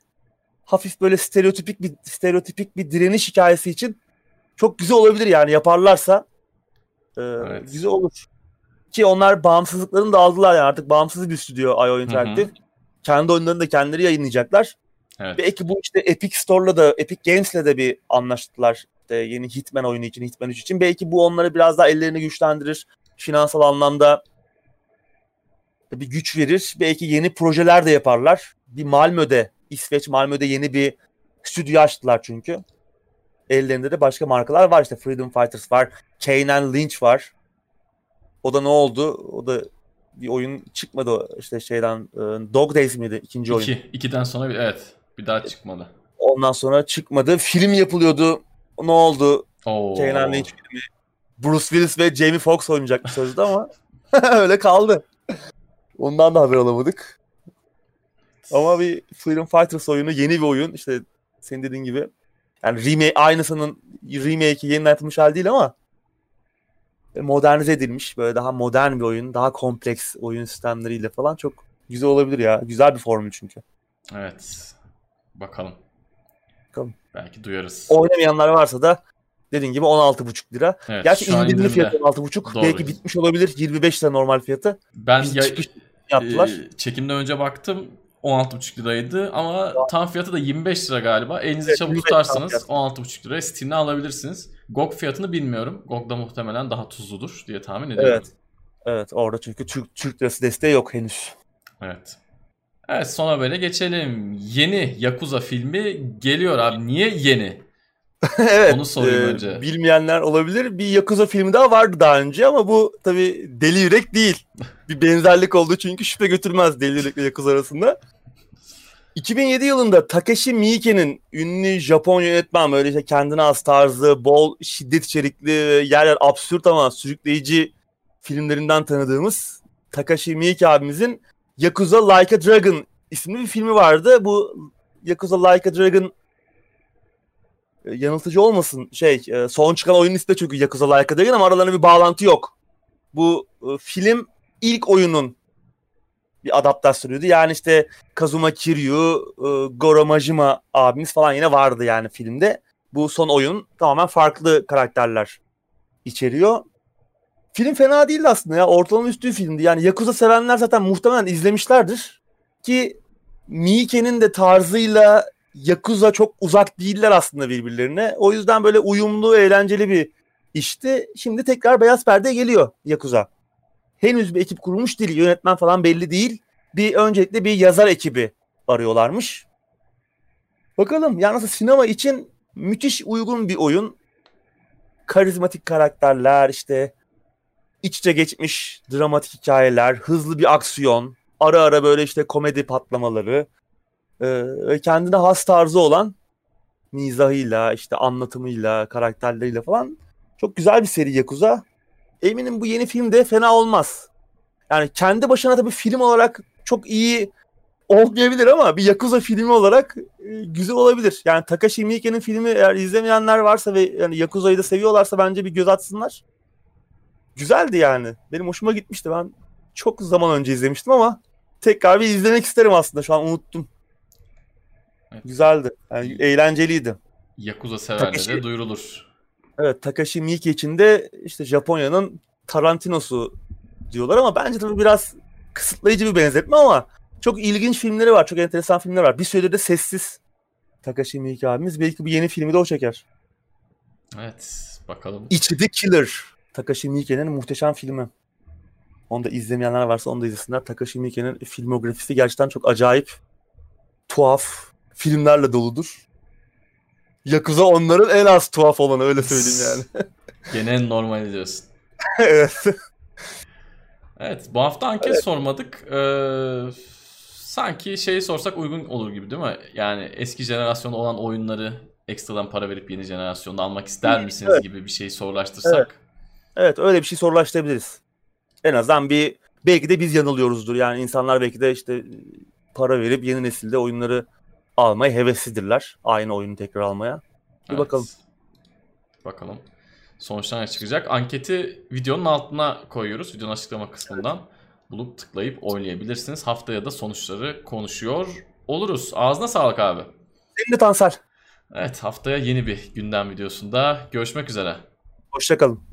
hafif böyle stereotipik bir stereotipik bir direniş hikayesi için çok güzel olabilir yani yaparlarsa e, evet. güzel olur. Ki onlar bağımsızlıklarını da aldılar yani artık bağımsız bir stüdyo IO Interactive. Hı hı. Kendi oyunlarını da kendileri yayınlayacaklar. Evet. Belki bu işte Epic Store'la da Epic Games'le de bir anlaştılar. İşte yeni Hitman oyunu için, Hitman 3 için. Belki bu onları biraz daha ellerini güçlendirir. Finansal anlamda bir güç verir. Belki yeni projeler de yaparlar. Bir Malmö'de, İsveç Malmö'de yeni bir stüdyo açtılar çünkü. Ellerinde de başka markalar var. İşte Freedom Fighters var. Kane Lynch var. O da ne oldu? O da bir oyun çıkmadı işte şeyden e, Dog Days miydi ikinci oyun? İki. İkiden sonra bir, evet bir daha çıkmadı. Ondan sonra çıkmadı. Film yapılıyordu. Ne oldu? Oo. Kenan Lynch filmi. Bruce Willis ve Jamie Foxx oynayacak sözde ama öyle kaldı. Ondan da haber alamadık. Ama bir Freedom Fighters oyunu yeni bir oyun. İşte senin dediğin gibi. Yani remake, aynısının remake'i yeniden yapılmış hali değil ama modernize edilmiş. Böyle daha modern bir oyun. Daha kompleks oyun sistemleriyle falan çok güzel olabilir ya. Güzel bir formül çünkü. Evet. Bakalım. Bakalım. Belki duyarız. Oynamayanlar varsa da dediğin gibi 16,5 lira. Evet, Gerçi indirimli fiyatı 16,5. Belki bitmiş olabilir. 25 lira normal fiyatı. Ben ya, yaptılar. E, çekimden önce baktım 16,5 liraydı ama ya. tam fiyatı da 25 lira galiba. Elinizi evet, çabuk tutarsanız 16,5 liraya Steam'de alabilirsiniz. GOG fiyatını bilmiyorum. GOG'da muhtemelen daha tuzludur diye tahmin ediyorum. Evet. Evet orada çünkü Türk, Türk lirası desteği yok henüz. Evet. Evet son habere geçelim. Yeni Yakuza filmi geliyor abi. Niye yeni? evet. Onu sorayım e, önce. Bilmeyenler olabilir. Bir Yakuza filmi daha vardı daha önce ama bu tabi Deli Yürek değil. bir benzerlik oldu çünkü şüphe götürmez Deli Yürek ile Yakuza arasında. 2007 yılında Takeshi Miike'nin ünlü Japon yönetmen böyle işte kendine az tarzı, bol şiddet içerikli yer yer absürt ama sürükleyici filmlerinden tanıdığımız Takashi Miike abimizin Yakuza Like a Dragon isimli bir filmi vardı. Bu Yakuza Like a Dragon e, yanıltıcı olmasın şey e, son çıkan oyun de çünkü Yakuza Like a Dragon ama aralarında bir bağlantı yok. Bu e, film ilk oyunun bir adaptasyonuydu. Yani işte Kazuma Kiryu, Goro Majima abimiz falan yine vardı yani filmde. Bu son oyun tamamen farklı karakterler içeriyor. Film fena değildi aslında ya. Ortalama üstü filmdi. Yani Yakuza sevenler zaten muhtemelen izlemişlerdir. Ki Miike'nin de tarzıyla Yakuza çok uzak değiller aslında birbirlerine. O yüzden böyle uyumlu, eğlenceli bir işti. Şimdi tekrar Beyaz Perde geliyor Yakuza. Henüz bir ekip kurulmuş değil. Yönetmen falan belli değil. Bir öncelikle bir yazar ekibi arıyorlarmış. Bakalım yalnız sinema için müthiş uygun bir oyun. Karizmatik karakterler işte iç içe geçmiş dramatik hikayeler, hızlı bir aksiyon, ara ara böyle işte komedi patlamaları ve kendine has tarzı olan mizahıyla, işte anlatımıyla, karakterleriyle falan çok güzel bir seri Yakuza. Eminim bu yeni film de fena olmaz. Yani kendi başına tabii film olarak çok iyi olmayabilir ama bir Yakuza filmi olarak e, güzel olabilir. Yani Takashi Miike'nin filmi eğer izlemeyenler varsa ve yani Yakuza'yı da seviyorlarsa bence bir göz atsınlar güzeldi yani. Benim hoşuma gitmişti. Ben çok zaman önce izlemiştim ama tekrar bir izlemek isterim aslında. Şu an unuttum. Evet. Güzeldi. Yani eğlenceliydi. Yakuza severlere duyurulur. Evet Takashi Miike için de işte Japonya'nın Tarantino'su diyorlar ama bence tabii biraz kısıtlayıcı bir benzetme ama çok ilginç filmleri var. Çok enteresan filmler var. Bir süredir de sessiz Takashi Miike abimiz. Belki bir yeni filmi de o çeker. Evet bakalım. İçi The Killer. Takashi Miike'nin muhteşem filmi. Onu da izlemeyenler varsa onu da izlesinler. Takashi Miike'nin filmografisi gerçekten çok acayip, tuhaf filmlerle doludur. Yakuza onların en az tuhaf olanı öyle söyleyeyim yani. Gene en normal diyorsun. evet. Evet bu hafta anket evet. sormadık. Ee, sanki şeyi sorsak uygun olur gibi değil mi? Yani eski jenerasyonda olan oyunları ekstradan para verip yeni jenerasyonda almak ister misiniz evet. gibi bir şey sorulaştırsak. Evet. Evet öyle bir şey sorulaştırabiliriz. En azından bir belki de biz yanılıyoruzdur. Yani insanlar belki de işte para verip yeni nesilde oyunları almaya heveslidirler. Aynı oyunu tekrar almaya. Bir evet. bakalım. Bakalım. Sonuçlar ne çıkacak? Anketi videonun altına koyuyoruz. Videonun açıklama kısmından bulup tıklayıp oynayabilirsiniz. Haftaya da sonuçları konuşuyor oluruz. Ağzına sağlık abi. Senin de Tansel. Evet haftaya yeni bir gündem videosunda görüşmek üzere. Hoşçakalın.